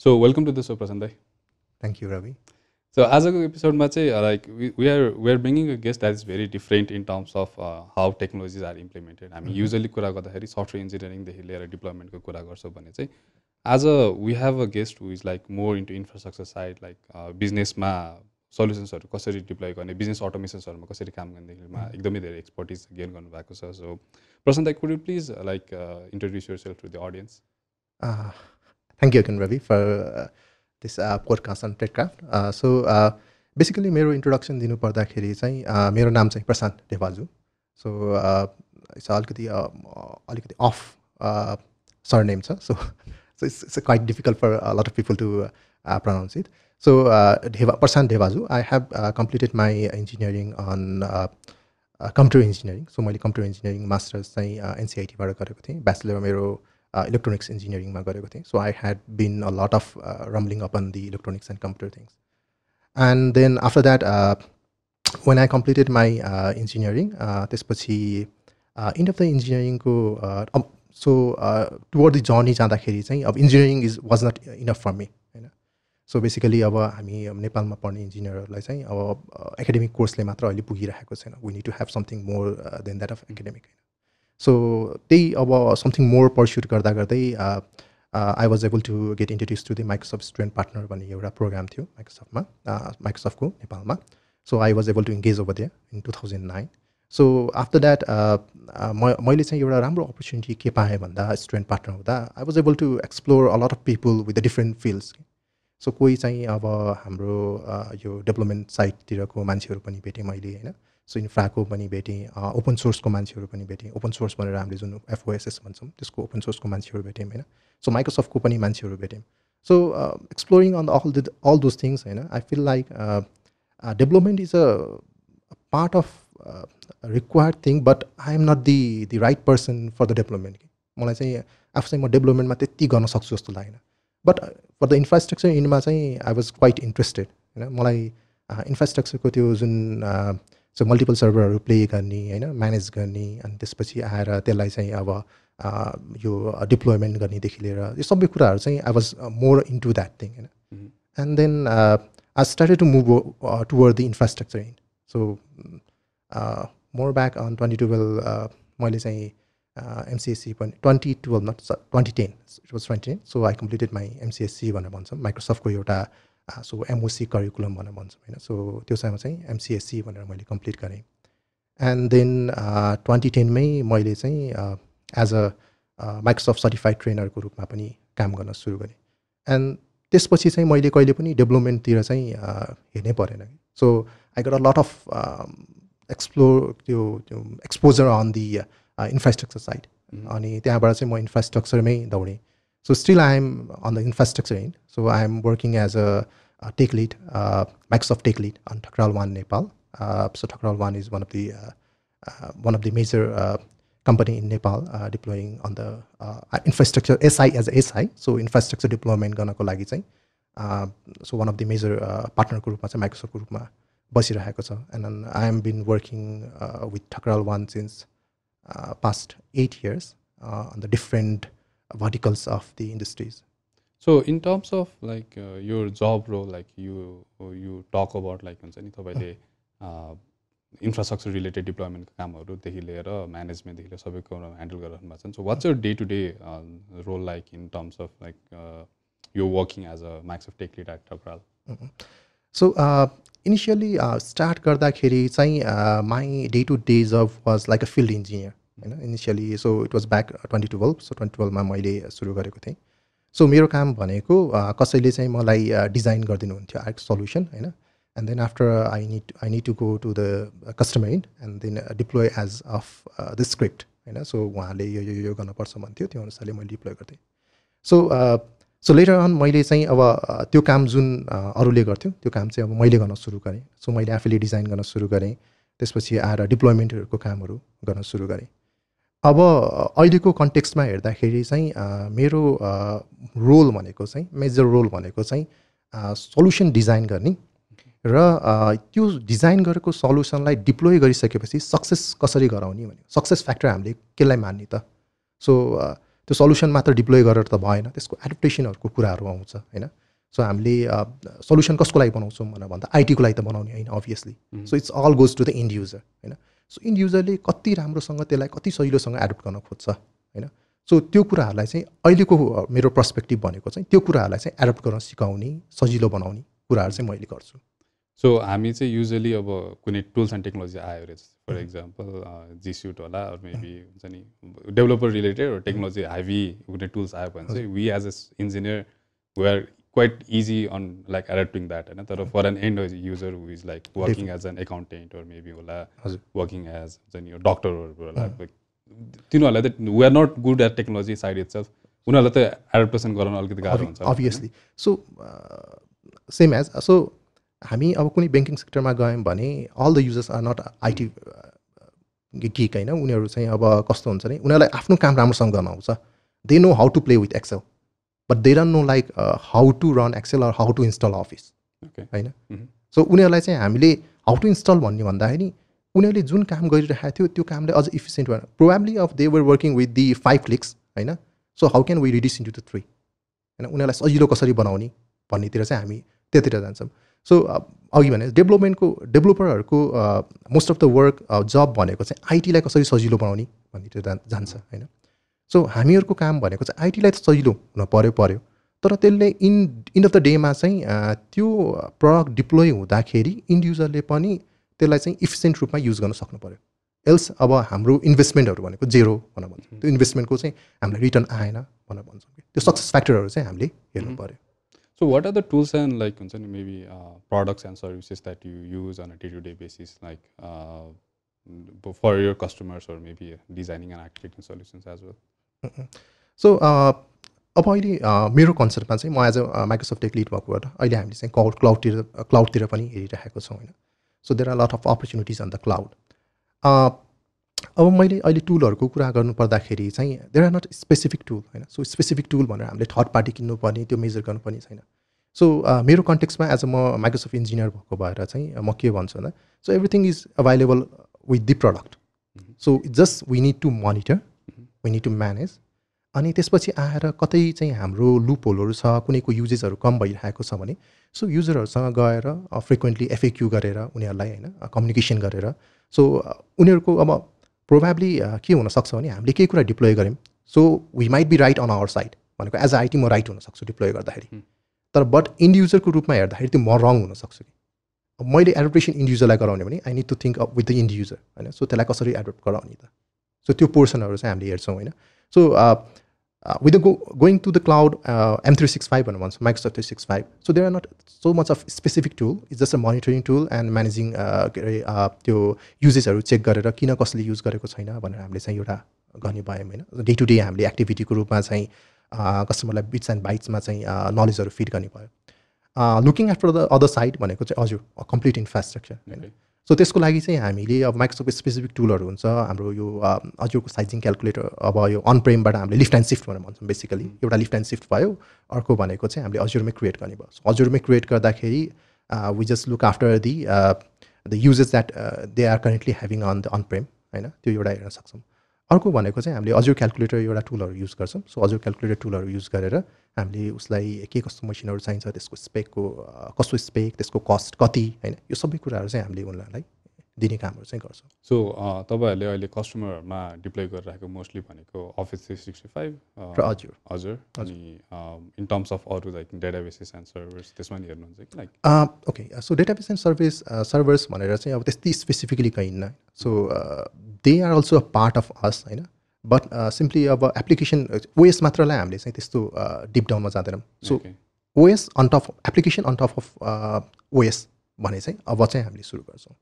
So welcome to the so Prashant दाई thank you Ravi so आजको एपिसोडमा चाहिँ like we are we are bringing a guest that is very different in terms of how technologies are implemented हामी usually कुरा गर्दाखेरि software इन्जिनियरिङदेखि लिएर डिप्लोइमेन्टको कुरा गर्छौँ भने चाहिँ आज we have a guest who is like more into infrastructure side like बिजनेसमा सल्युसन्सहरू कसरी डिप्लोय गर्ने बिजनेस अटोमेसन्सहरूमा कसरी काम गर्नेदेखिमा एकदमै धेरै एक्सपर्टिज गेन गर्नुभएको छ so Prashant could you please like introduce yourself to the audience thank you again Ravi for this podcast on Techcraft so basically मेरो इन्ट्रोडक्सन दिनुपर्दाखेरि चाहिँ uh, मेरो नाम चाहिँ प्रशान्त देवाजु सो इट्स अलिकति अलिकति अफ सरनेम छ। So so it's it's quite difficult for lot of people to pronounce it so Dhewa Prashant Dewaju I have completed my engineering on computer engineering so मैले computer engineering masters चाहिँ एनसिआइटीबाट गरेको थिएँ। Bachelor मेरो electronics इन्जिनियरिङमा गरेको थिएँ so I had been a lot of rumbling upon the electronics and computer things and then after that when I completed my engineering त्यसपछि इन्ड अफ द इन्जिनियरिङको सो टुवर्ड द जर्नी जाँदाखेरि चाहिँ अब engineering is was not enough for me होइन so basically अब हामी नेपालमा पढ्ने इन्जिनियरहरूलाई चाहिँ अब एकाडेमिक कोर्सले मात्र अहिले पुगिरहेको छैन. We need to have something more than that of academic होइन सो त्यही अब समथिङ मोर पर्स्युट गर्दा गर्दै I was able to get introduce to the Microsoft student partner भन्ने एउटा प्रोग्राम थियो माइक्रोसफ्टमा माइक्रोसफ्टको नेपालमा. So I was able to engage over there in two thousand nine so after that म मैले चाहिँ एउटा राम्रो अपर्च्युनिटी के पाएँ भन्दा स्टुडेन्ट पार्टनर हुँदा I was able to explore a lot of people with the different fields so कोही चाहिँ अब हाम्रो यो डेभलपमेन्ट साइडतिरको मान्छेहरू पनि भेटेँ मैले होइन। सो इन्फ्राको पनि भेटेँ ओपन सोर्सको मान्छेहरू पनि भेटेँ। ओपन सोर्स भनेर हामीले जुन एफओएसएस भन्छौँ त्यसको ओपन सोर्सको मान्छेहरू भेट्यौँ होइन। सो माइक्रोसफ्टको पनि मान्छेहरू भेट्यौँ so exploring on all the all those things होइन I feel like development is a part of required thing but I am not the the right person for the development मलाई चाहिँ आफू चाहिँ म डेभलपमेन्टमा त्यति गर्न सक्छु जस्तो लागेन। बट फर द इन्फ्रास्ट्रक्चर इन्डमा चाहिँ आई वाज क्वाइट इन्ट्रेस्टेड होइन। मलाई इन्फ्रास्ट्रक्चरको त्यो जुन सो मल्टिपल सर्भरहरू प्ले गर्ने होइन म्यानेज गर्ने अनि त्यसपछि आएर त्यसलाई चाहिँ अब यो डिप्लोइमेन्ट गर्नेदेखि लिएर यो सबै कुराहरू चाहिँ I was more into that thing होइन and then I started to move toward the infrastructure in so more back on twenty twelve मैले चाहिँ एमसिएससी पनि twenty twelve not twenty ten it was twenty ten so I completed my MCSC भनेर भन्छौँ। माइक्रोसफ्टको एउटा so MOC curriculum भनेर भन्छौँ होइन? So त्यो समयमा चाहिँ एमसिएससी भनेर मैले कम्प्लिट गरेँ। एन्ड देन ट्वेन्टी टेनमै मैले चाहिँ एज अ माइक्रोसफ्ट सर्टिफाइड ट्रेनरको रूपमा पनि काम गर्न सुरु गरेँ। एन्ड त्यसपछि चाहिँ मैले कहिले पनि डेभलपमेन्टतिर चाहिँ हेर्नै परेन। So I got a lot of explore त्यो त्यो exposure on the infrastructure side अनि त्यहाँबाट चाहिँ म इन्फ्रास्ट्रक्चरमै दौडेँ। So still I'm on the infrastructure end. So I'm working as a, a tech lead, uh, Microsoft tech lead on Takral One Nepal. Uh, so Takral One is one of the uh, uh one of the major uh, company in Nepal uh, deploying on the infrastructure SI as a SI. So infrastructure deployment गर्नको लागि चाहिँ so one of the major partner ग्रुपमा चाहिँ Microsoft ग्रुपमा बसिरहेको छ and I am been working with Thakral one since past eight years on the different verticals of the industries. So in terms of like uh, your job role, like you you talk about like हुन्छ नि तपाईँले infrastructure related डिप्लोइमेन्टको कामहरूदेखि लिएर म्यानेजमेन्टदेखि लिएर सबै कुरो handle गरिरहनु भएको छ। So what's your day to day role like in terms of like यो working as a max of tech lead at TechCraft so initially start गर्दाखेरि चाहिँ my day to day job was like a field engineer होइन initially so it was back twenty twelve so twenty टुवेल्भमा मैले सुरु गरेको थिएँ। So मेरो काम भनेको कसैले चाहिँ मलाई डिजाइन गरिदिनुहुन्थ्यो आर्ट सल्युसन होइन? And then after I need I need to go to the customer in and then deploy as of the script होइन? सो उहाँले यो यो यो गर्नुपर्छ भन्थ्यो त्यो अनुसारले मैले डिप्लोय गर्थेँ। सो सो लेटर अन मैले चाहिँ अब त्यो काम जुन अरूले गर्थ्यो त्यो काम चाहिँ अब मैले गर्न सुरु गरेँ। सो मैले आफैले डिजाइन गर्न सुरु गरेँ। त्यसपछि आएर डिप्लोइमेन्टहरूको कामहरू गर्न सुरु गरेँ। अब अहिलेको कन्टेक्स्टमा हेर्दाखेरि चाहिँ मेरो रोल भनेको चाहिँ मेजर रोल भनेको चाहिँ सल्युसन डिजाइन गर्ने र त्यो डिजाइन गरेको सल्युसनलाई डिप्लोय गरिसकेपछि सक्सेस कसरी गराउने भने सक्सेस फ्याक्टर हामीले केलाई मान्ने त? सो त्यो सल्युसन मात्र डिप्लोय गरेर त भएन त्यसको एडप्टेसनहरूको कुराहरू आउँछ होइन? सो हामीले सल्युसन कसको लागि बनाउँछौँ भनेर भन्दा आइटीको लागि त बनाउने होइन obviously so it's all goes to the end user होइन? सो इन्ड युजरले कति राम्रोसँग त्यसलाई कति सजिलोसँग एडप्ट गर्न खोज्छ होइन? सो त्यो कुराहरूलाई चाहिँ अहिलेको मेरो पर्सपेक्टिभ भनेको चाहिँ त्यो कुराहरूलाई चाहिँ एडप्ट गर्न सिकाउने सजिलो बनाउने कुराहरू चाहिँ मैले गर्छु। सो हामी चाहिँ युजली अब कुनै टुल्स एन्ड टेक्नोलोजी आयो अरे फर इक्जाम्पल जिस्युट होला मेबी हुन्छ नि डेभलपर रिलेटेड टेक्नोलोजी हेभी कुनै टुल्स आयो भने चाहिँ we as a engineer we are quite easy on like adapting that होइन तर for an end user who is like working as an accountant or maybe होला working as हुन्छ नि डक्टरहरू होला तिनीहरूलाई त we are not good at technology side itself उनीहरूलाई त एडप्टेसन गराउन अलिकति गाह्रो हुन्छ obviously so same as so हामी अब कुनै ब्याङ्किङ सेक्टरमा गयौँ भने all the users are not IT geek होइन? उनीहरू चाहिँ अब कस्तो हुन्छ भने उनीहरूलाई आफ्नो काम राम्रोसँग गर्न आउँछ। They know how to play with Excel but they don't know like how to run Excel or how to install Office होइन सो उनीहरूलाई चाहिँ हामीले हाउ टु इन्स्टल भन्ने भन्दाखेरि उनीहरूले जुन काम गरिरहेको थियो त्यो कामले अझ इफिसियन्ट भएर probably of they were working with the five clicks होइन? So how can we reduce into two three होइन? उनीहरूलाई सजिलो कसरी बनाउने भन्नेतिर चाहिँ हामी त्यतिर जान्छौँ। सो अघि भने डेभलपमेन्टको डेभलपरहरूको मोस्ट अफ द वर्क जब भनेको चाहिँ आइटीलाई कसरी सजिलो बनाउने भन्नेतिर जान्छ होइन? सो हामीहरूको काम भनेको चाहिँ आइटीलाई त सजिलो हुन पऱ्यो पऱ्यो तर त्यसले इन इन अफ द डेमा चाहिँ त्यो प्रडक्ट डिप्लोय हुँदाखेरि इन्ड युजरले पनि त्यसलाई चाहिँ इफिसियन्ट रूपमा युज गर्न सक्नु पऱ्यो एल्स अब हाम्रो इन्भेस्टमेन्टहरू भनेको जेरो भनेर भन्छौँ। त्यो इन्भेस्टमेन्टको चाहिँ हामीलाई रिटर्न आएन भनेर भन्छौँ। त्यो सक्सेस फ्याक्टरहरू चाहिँ हामीले हेर्नु पऱ्यो So what are the tools and like maybe uh, products and services that you use on a day-to-day basis, like uh, for your customers or maybe designing and architecting solutions as well? So अब अहिले मेरो कन्सेप्टमा चाहिँ म as a Microsoft tech lead भएकोबाट अहिले हामीले चाहिँ cloud क्लाउडतिर क्लाउडतिर पनि हेरिरहेको छौँ होइन? So there are lot of opportunities on the cloud अब मैले अहिले टुलहरूको कुरा गर्नु पर्दाखेरि चाहिँ there are not specific tool होइन? सो स्पेसिफिक टुल भनेर हामीले थर्ड पार्टी किन्नुपर्ने त्यो मेजर गर्नुपर्ने छैन। सो मेरो कन्टेक्समा एज अ म माइक्रोसफ्ट इन्जिनियर भएको भएर चाहिँ म के भन्छु भन्दा so everything is available with the product so just we need to monitor we need to manage अनि त्यसपछि आएर कतै चाहिँ हाम्रो लुपहोलहरू छ कुनैको युजेसहरू कम भइरहेको छ भने सो युजरहरूसँग गएर फ्रिक्वेन्टली एफएक्यु गरेर उनीहरूलाई होइन कम्युनिकेसन गरेर सो उनीहरूको अब प्रोभाब्ली के हुनसक्छ भने हामीले केही कुरा डिप्लोय गऱ्यौँ so we might be right on our side भनेको एज अ आइटी म राइट हुनसक्छु डिप्लोय गर्दाखेरि। तर बट इन्ड युजरको रूपमा हेर्दाखेरि त्यो म रङ हुनसक्छु कि। अब मैले एडप्टेसन इन्ड युजरलाई गराउने भने I need to think up with the end user होइन सो त्यसलाई कसरी एडप्ट गराउने त। सो त्यो पोर्सनहरू चाहिँ हामीले हेर्छौँ होइन? So with go going to the cloud M three six five भनेर भन्छ Microsoft three six five so there are not so much of specific tool is just a monitoring tool and managing के अरे त्यो युजेसहरू check गरेर किन कसले use गरेको छैन भनेर हामीले चाहिँ एउटा गर्ने भयौँ होइन? डे टु डे हामीले एक्टिभिटीको रूपमा चाहिँ कस्टमरलाई बिट्स एन्ड बाइट्समा चाहिँ नलेजहरू फिड गर्ने भयो। Looking at the other side भनेको चाहिँ हजुर कम्प्लिट इन्फ्रास्ट्रक्चर होइन? सो त्यसको लागि चाहिँ हामीले अब माइक्रोसफ्ट स्पेसिफिक टुलहरू हुन्छ हाम्रो यो अजुरको साइजिङ क्यालकुलेटर अब यो अन प्रेमबाट हामीले लिफ्ट एन्ड सिफ्ट भनेर भन्छौँ बेसिकली एउटा लिफ्ट एन्ड सिफ्ट भयो अर्को भनेको चाहिँ हामीले हजुरमै क्रिएट गर्ने भयो। हजुरमै क्रिएट गर्दाखेरि we just look after the the uses that they are currently having on the on prem होइन? त्यो एउटा हेर्न सक्छौँ। अर्को भनेको चाहिँ हामीले अजुर क्यालकुलेटर एउटा टुलहरू युज गर्छौँ। सो अजुर क्यालकुलेटर टुलहरू युज गरेर हामीले उसलाई के कस्तो मसिनहरू चाहिन्छ त्यसको स्पेकको कस्तो स्पेक त्यसको कस्ट कति होइन? यो सबै कुराहरू चाहिँ हामीले उनीहरूलाई दिने कामहरू चाहिँ गर्छौँ। सो तपाईँहरूले अहिले कस्टमरमा डिप्लोय गरिरहेको मोस्टली भनेको अफिस थ्री सिक्सटी फाइभ र हजुर हजुर अनि इन टर्म्स अफ अरू लाइक डेटाबेसेस एन्ड सर्भर्स त्यसमा नि हेर्नुहुन्छ कि like okay so database and service servers भनेर चाहिँ अब त्यस्तै specifically कहिन्न so they are also a part of us होइन? बट सिम्पली अब एप्लिकेसन ओएस मात्रलाई हामीले चाहिँ त्यस्तो डिप डाउनमा जाँदैनौँ। So OS on top application on top of OS भने चाहिँ अब चाहिँ हामीले सुरु गर्छौँ।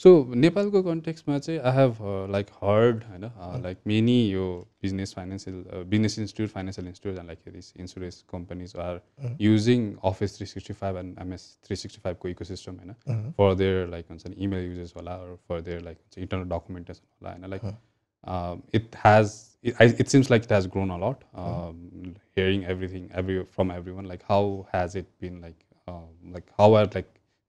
सो नेपालको कन्टेक्समा चाहिँ आई हेभ लाइक हर्ड होइन लाइक मेनी यो business financial business institute financial institute and like this insurance companies are using Office three sixty five and MS three sixty फाइभको इको सिस्टम होइन फर देयर लाइक हुन्छ नि email uses होला for their like हुन्छ internal documentation होला होइन like it has it seems like it has grown a lot. Um, hearing everything every from everyone, like how has it been like, um, like how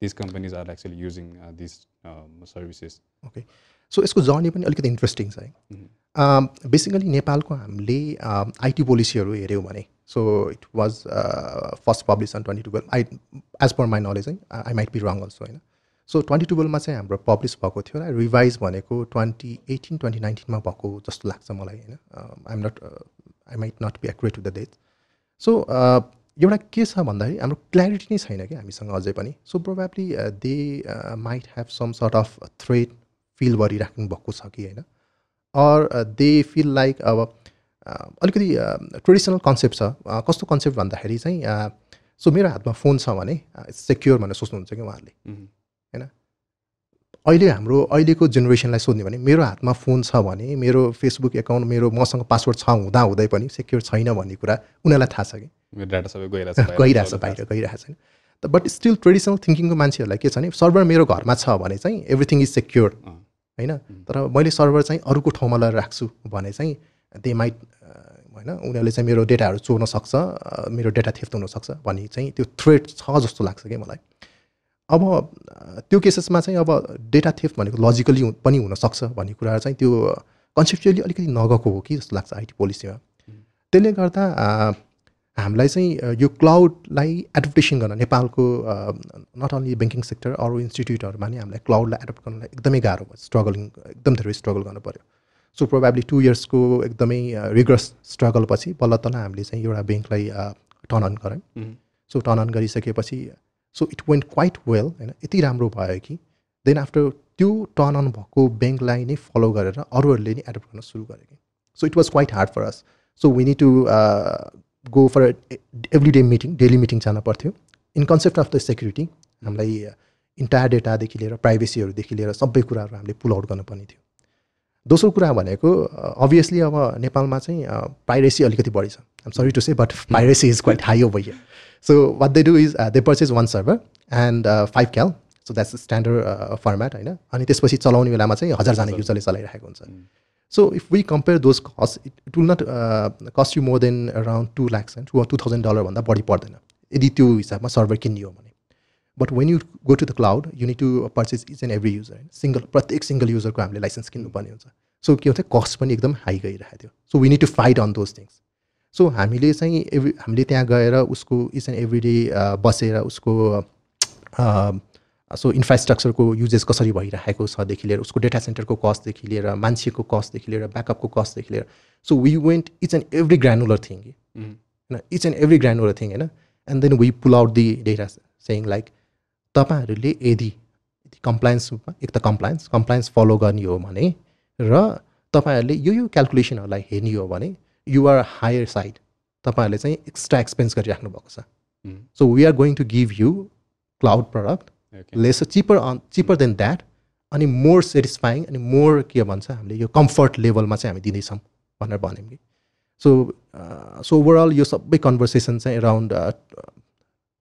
are actually using uh, these um, services. Okay. So यसको journey पनि अलिकति interesting छ है। Basically नेपालको हामीले IT पोलिसीहरू हेऱ्यौँ भने so it was first publish on twenty twelve I as per my knowledge है I might be wrong also होइन। सो ट्वेन्टी टुवेल्भमा चाहिँ हाम्रो पब्लिस भएको थियो र रिभाइज भनेको ट्वेन्टी एटिन ट्वेन्टी नाइन्टिनमा भएको जस्तो लाग्छ मलाई होइन। I'm not I might not be accurate to the date so एउटा के छ भन्दाखेरि हाम्रो क्ल्यारिटी नै छैन कि हामीसँग अझै पनि. So probably they might have some sort of threat feel गरिराख्नु भएको छ कि होइन? अर दे फिल लाइक अब अलिकति ट्रेडिसनल कन्सेप्ट छ। कस्तो कन्सेप्ट भन्दाखेरि चाहिँ सो मेरो हातमा फोन छ भने सेक्योर भनेर सोच्नुहुन्छ कि उहाँहरूले। होइन? अहिले हाम्रो अहिलेको जेनेरेसनलाई सोध्ने भने मेरो हातमा फोन छ भने मेरो फेसबुक एकाउन्ट मेरो मसँग पासवर्ड छ हुँदा हुँदै पनि सेक्योर छैन भन्ने कुरा उनीहरूलाई थाहा छ कि? डाटा सबै गइरहेछ गइरहेछ बाहिर गइरहेको छैन त बट स्टिल ट्रेडिसनल थिङ्किङको मान्छेहरूलाई के छ भने सर्भर मेरो घरमा छ भने चाहिँ एभ्रिथिङ इज सेक्योर होइन? तर मैले सर्भर चाहिँ अरूको ठाउँमा लगेर राख्छु भने चाहिँ दे माइट होइन? उनीहरूले चाहिँ मेरो डेटाहरू चोर्न सक्छ मेरो डेटा थेफ्ट हुनसक्छ भन्ने चाहिँ त्यो थ्रेड छ जस्तो लाग्छ कि मलाई। अब त्यो केसेसमा चाहिँ अब डेटा थेफ्ट भनेको लजिकली पनि हुनसक्छ भन्ने कुरा चाहिँ त्यो कन्सेप्चुअली अलिकति नगएको हो कि जस्तो लाग्छ आइटी पोलिसीमा त्यसले गर्दा हामीलाई चाहिँ यो क्लाउडलाई एडप्टेसन गर्न नेपालको नट ओन्ली ब्याङ्किङ सेक्टर अरू इन्स्टिट्युटहरूमा नि हामीलाई क्लाउडलाई एडप्ट गर्नलाई एकदमै गाह्रो भयो स्ट्रगलिङ एकदम धेरै स्ट्रगल गर्नु पऱ्यो सो प्रोभाब्ली टु इयर्सको एकदमै रिग्रस स्ट्रगल पछि बल्ल तल हामीले चाहिँ एउटा ब्याङ्कलाई टर्न अन गऱ्यौँ। सो टर्न अन गरिसकेपछि so it went quite well होइन? यति राम्रो भयो कि देन आफ्टर त्यो टर्न अन भएको ब्याङ्कलाई नै फलो गरेर अरूहरूले नै एडप्ट गर्न सुरु गरे कि। So it was quite hard for us so we need to go for every day meeting daily meeting जान पर्थ्यो। In concept of the security हामीलाई इन्टायर डेटादेखि लिएर प्राइभेसीहरूदेखि लिएर सबै कुराहरू हामीले पुल आउट गर्नुपर्ने थियो। दोस्रो कुरा भनेको अभियसली अब नेपालमा चाहिँ प्राइभेसी अलिकति बढी छ। I'm sorry to say but privacy is quite high over here so what they do is they purchase one server and five CAL so that's standard format होइन? अनि त्यसपछि चलाउने बेलामा चाहिँ हजारजना युजरले चलाइरहेको हुन्छ। So if we compare those costs, it, it will not uh, cost you more than around two lakhs and two or two thousand dollar भन्दा बढी पर्दैन यदि त्यो हिसाबमा सर्भर किनियो भने but when you go to the cloud you need to purchase each and every user होइन single प्रत्येक सिङ्गल युजरको हामीले लाइसेन्स किन्नुपर्ने हुन्छ सो के हुन्छ कस्ट पनि एकदम हाई गइरहेको थियो so we need to fight on those things so हामीले चाहिँ एभ्री हामीले त्यहाँ गएर उसको इच एन्ड एभ्री डे बसेर उसको सो इन्फ्रास्ट्रक्चरको युजेस कसरी भइरहेको छदेखि लिएर उसको डेटा सेन्टरको कस्टदेखि लिएर मान्छेको कस्टदेखि लिएर ब्याकअपको कस्टदेखि लिएर। So we went each and every granular thing कि होइन? Each and every granular thing होइन? And then we pull out the data सेङ like तपाईँहरूले यदि कम्प्लायन्स एक त कम्प्लायन्स कम्प्लायन्स फलो गर्ने हो भने र तपाईँहरूले यो यो क्यालकुलेसनहरूलाई हेर्ने हो भने युआर हायर साइड तपाईँहरूले चाहिँ एक्स्ट्रा एक्सपेन्स गरिराख्नु भएको छ। So we are going to give you cloud product less cheaper on cheaper than that अनि मोर सेटिस्फाइङ अनि मोर के भन्छ हामीले यो कम्फर्ट लेभलमा चाहिँ हामी दिँदैछौँ भनेर भन्यौँ कि। सो सो ओभरअल यो सबै कन्भर्सेसन चाहिँ एराउन्ड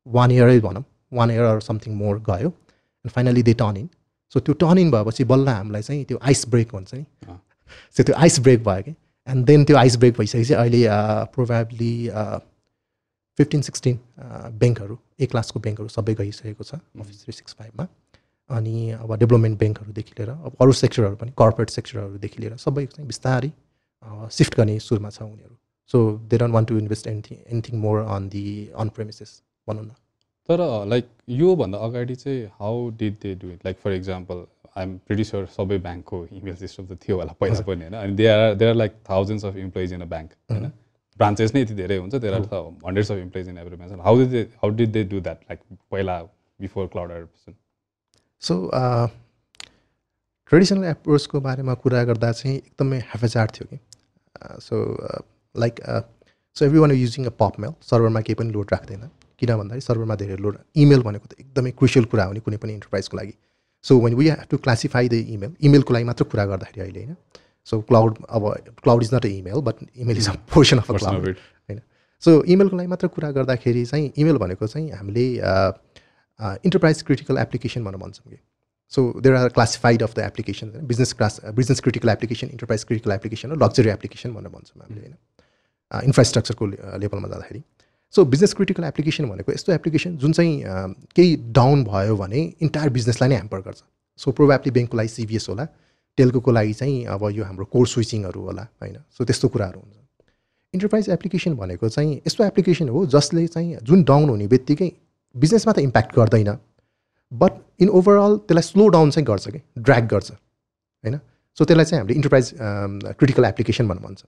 वान इयरै भनौँ। One year or something more गयो। And finally they turn in so त्यो टर्न इन भएपछि बल्ल हामीलाई चाहिँ त्यो आइस ब्रेक भन्छ नि। सो त्यो आइस ब्रेक भयो कि। एन्ड देन त्यो आइस ब्रेक भइसकेपछि अहिले प्रोभाब्ली फिफ्टिन सिक्सटिन ब्याङ्कहरू ए क्लासको ब्याङ्कहरू सबै गइसकेको छ अफिस थ्री सिक्स फाइभमा। अनि अब डेभलपमेन्ट ब्याङ्कहरूदेखि लिएर अब अरू सेक्टरहरू पनि कर्पोरेट सेक्टरहरूदेखि लिएर सबै चाहिँ बिस्तारै सिफ्ट गर्ने सुरुमा छ उनीहरू। So they don't want to invest anything anything more on the on premises भनौँ न। तर लाइक योभन्दा अगाडि चाहिँ how did they do it like for example I'm प्रिडिसर सबै ब्याङ्कको इमेल सिस्टम त थियो होला पहिला पनि होइन? अनि they are they are like thousands of employees in a. Bank होइन? ब्रान्चेस नै यति धेरै हुन्छ there are hundreds of employees in every how did they how did they do that like पहिला before cloud adoption so traditional एप्रोचको बारेमा कुरा गर्दा चाहिँ एकदमै हेफेजार्ड थियो कि। So like so every one using a POP mail सर्भरमा केही पनि लोड राख्दैन। किन भन्दाखेरि सर्भरमा धेरै लोड इमेल भनेको त एकदमै क्रुसियल कुरा हो नि कुनै पनि इन्टरप्राइजको लागि। So when we have to classify the email इमेलको लागि मात्र कुरा गर्दाखेरि अहिले होइन। सो क्लाउड अब cloud is not a email but email is a portion of a cloud होइन? सो इमेलको लागि मात्र कुरा गर्दाखेरि चाहिँ इमेल भनेको चाहिँ हामीले इन्टरप्राइज क्रिटिकल एप्लिकेसन भनेर भन्छौँ कि। So there are classified of the application होइन business class business critical application enterprise critical application र लग्जरी एप्लिकेसन भनेर भन्छौँ हामीले होइन? इन्फ्रास्ट्रक्चरको लेभलमा जाँदाखेरि। सो बिजनेस क्रिटिकल एप्लिकेसन भनेको यस्तो एप्लिकेसन जुन चाहिँ केही डाउन भयो भने इन्टायर बिजनेसलाई नै ह्याम्पर गर्छ। सो प्रोभाब्ली ब्याङ्कको लागि सिबिएस होला। टेल्कोको लागि चाहिँ अब यो हाम्रो कोड स्विचिङहरू होला होइन? सो त्यस्तो कुराहरू हुन्छ। इन्टरप्राइज एप्लिकेसन भनेको चाहिँ यस्तो एप्लिकेसन हो जसले चाहिँ जुन डाउन हुने बित्तिकै बिजनेसमा त इम्प्याक्ट गर्दैन बट इन ओभरअल त्यसलाई स्लो डाउन चाहिँ गर्छ कि ड्र्याग गर्छ होइन? सो त्यसलाई चाहिँ हामीले इन्टरप्राइज क्रिटिकल एप्लिकेसन भनेर भन्छ।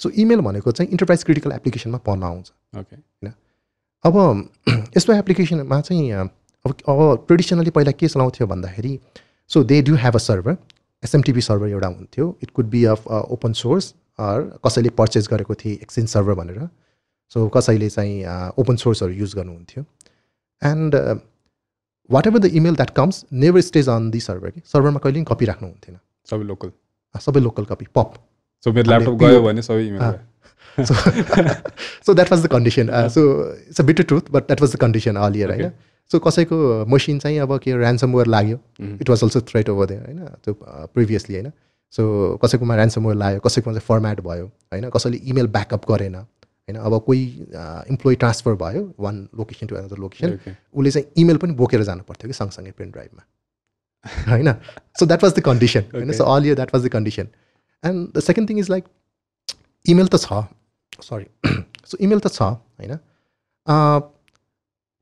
सो इमेल भनेको चाहिँ इन्टरप्राइज क्रिटिकल एप्लिकेसनमा पर्न आउँछ। ओके अब यस्तो एप्लिकेसनमा चाहिँ अब अब ट्रेडिसनली पहिला के चलाउँथ्यो भन्दाखेरि so they do have a server SMTP server एउटा हुन्थ्यो. It could be of open source or कसैले पर्चेस गरेको थिए एक्सचेन्ज सर्भर भनेर. सो कसैले चाहिँ ओपन सोर्सहरू युज गर्नुहुन्थ्यो and whatever the email that comes never stage on the server कि सर्भरमा कहिले पनि कपी राख्नु हुन्थेन। सबै लोकल सबै लोकल कपी पप सो मेरो ल्यापटप गयो भने सबै इमेल अँ। was the condition. Uh, so it's a bitter truth, but that was the condition earlier, Okay. होइन सो कसैको मसिन चाहिँ अब के ऱ्यान्समवेयर लाग्यो? Mhm. It was also threat over there होइन? त्यो प्रिभियसली होइन? सो कसैकोमा ऱ्यान्समवेयर लाग्यो कसैकोमा चाहिँ फर्मेट भयो होइन? कसैले इमेल ब्याकअप गरेन होइन? अब कोही इम्प्लोइ ट्रान्सफर भयो one location to another location उसले चाहिँ इमेल पनि बोकेर जानु पर्थ्यो कि सँगसँगै पेन ड्राइभमा होइन? So that was the condition होइन? So earlier that was the condition and the second thing is like email त छ सरी सो इमेल त छ होइन?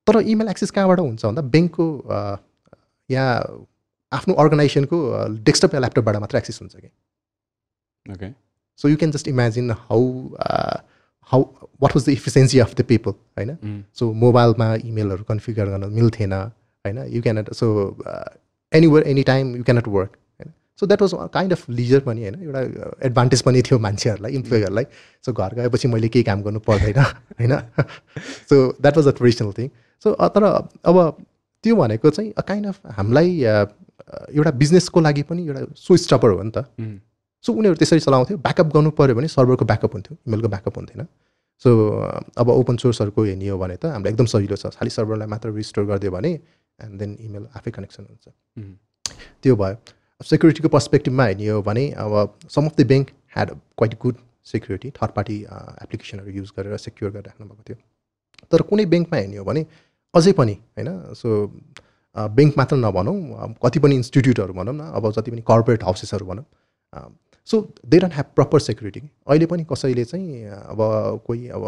तर इमेल एक्सेस कहाँबाट हुन्छ भन्दा ब्याङ्कको या आफ्नो अर्गनाइजेसनको डेस्कटप या ल्यापटपबाट मात्र एक्सेस हुन्छ कि? Okay so you can just imagine how how what was the efficiency of the people होइन? Mm. सो मोबाइलमा इमेलहरू कन्फिगर गर्न मिल्थेन होइन? You cannot so anywhere any time you cannot work होइन? So that was kind of leisure पनि होइन? एउटा एडभान्टेज पनि थियो मान्छेहरूलाई इम्प्लोइहरूलाई सो घर गएपछि मैले केही काम गर्नु पर्दैन होइन? So that was a traditional thing so तर अब त्यो भनेको चाहिँ अ काइन्ड अफ हामीलाई एउटा बिजनेसको लागि पनि एउटा सो स्टपर हो नि त. सो उनीहरू त्यसरी चलाउँथ्यो। ब्याकअप गर्नु पऱ्यो भने सर्भरको ब्याकअप हुन्थ्यो। इमेलको ब्याकअप हुन्थेन। सो अब ओपन सोर्सहरूको हेर्ने हो भने त हामीलाई एकदम सजिलो छ। खालि सर्भरलाई मात्र रिस्टोर गरिदियो भने एन्ड देन इमेल आफै कनेक्सन हुन्छ. त्यो भयो। सेक्युरिटीको पर्सपेक्टिभमा हेर्ने हो भने अब some of the bank had quite good security third party एप्लिकेसनहरू use गरेर सेक्योर गरेर राख्नु भएको थियो। तर कुनै ब्याङ्कमा हेर्ने हो भने अझै पनि होइन? सो ब्याङ्क मात्र नभनौँ कति पनि इन्स्टिट्युटहरू भनौँ न अब जति पनि कर्पोरेट हाउसेसहरू भनौँ so they don't have proper security अहिले पनि कसैले चाहिँ अब कोही अब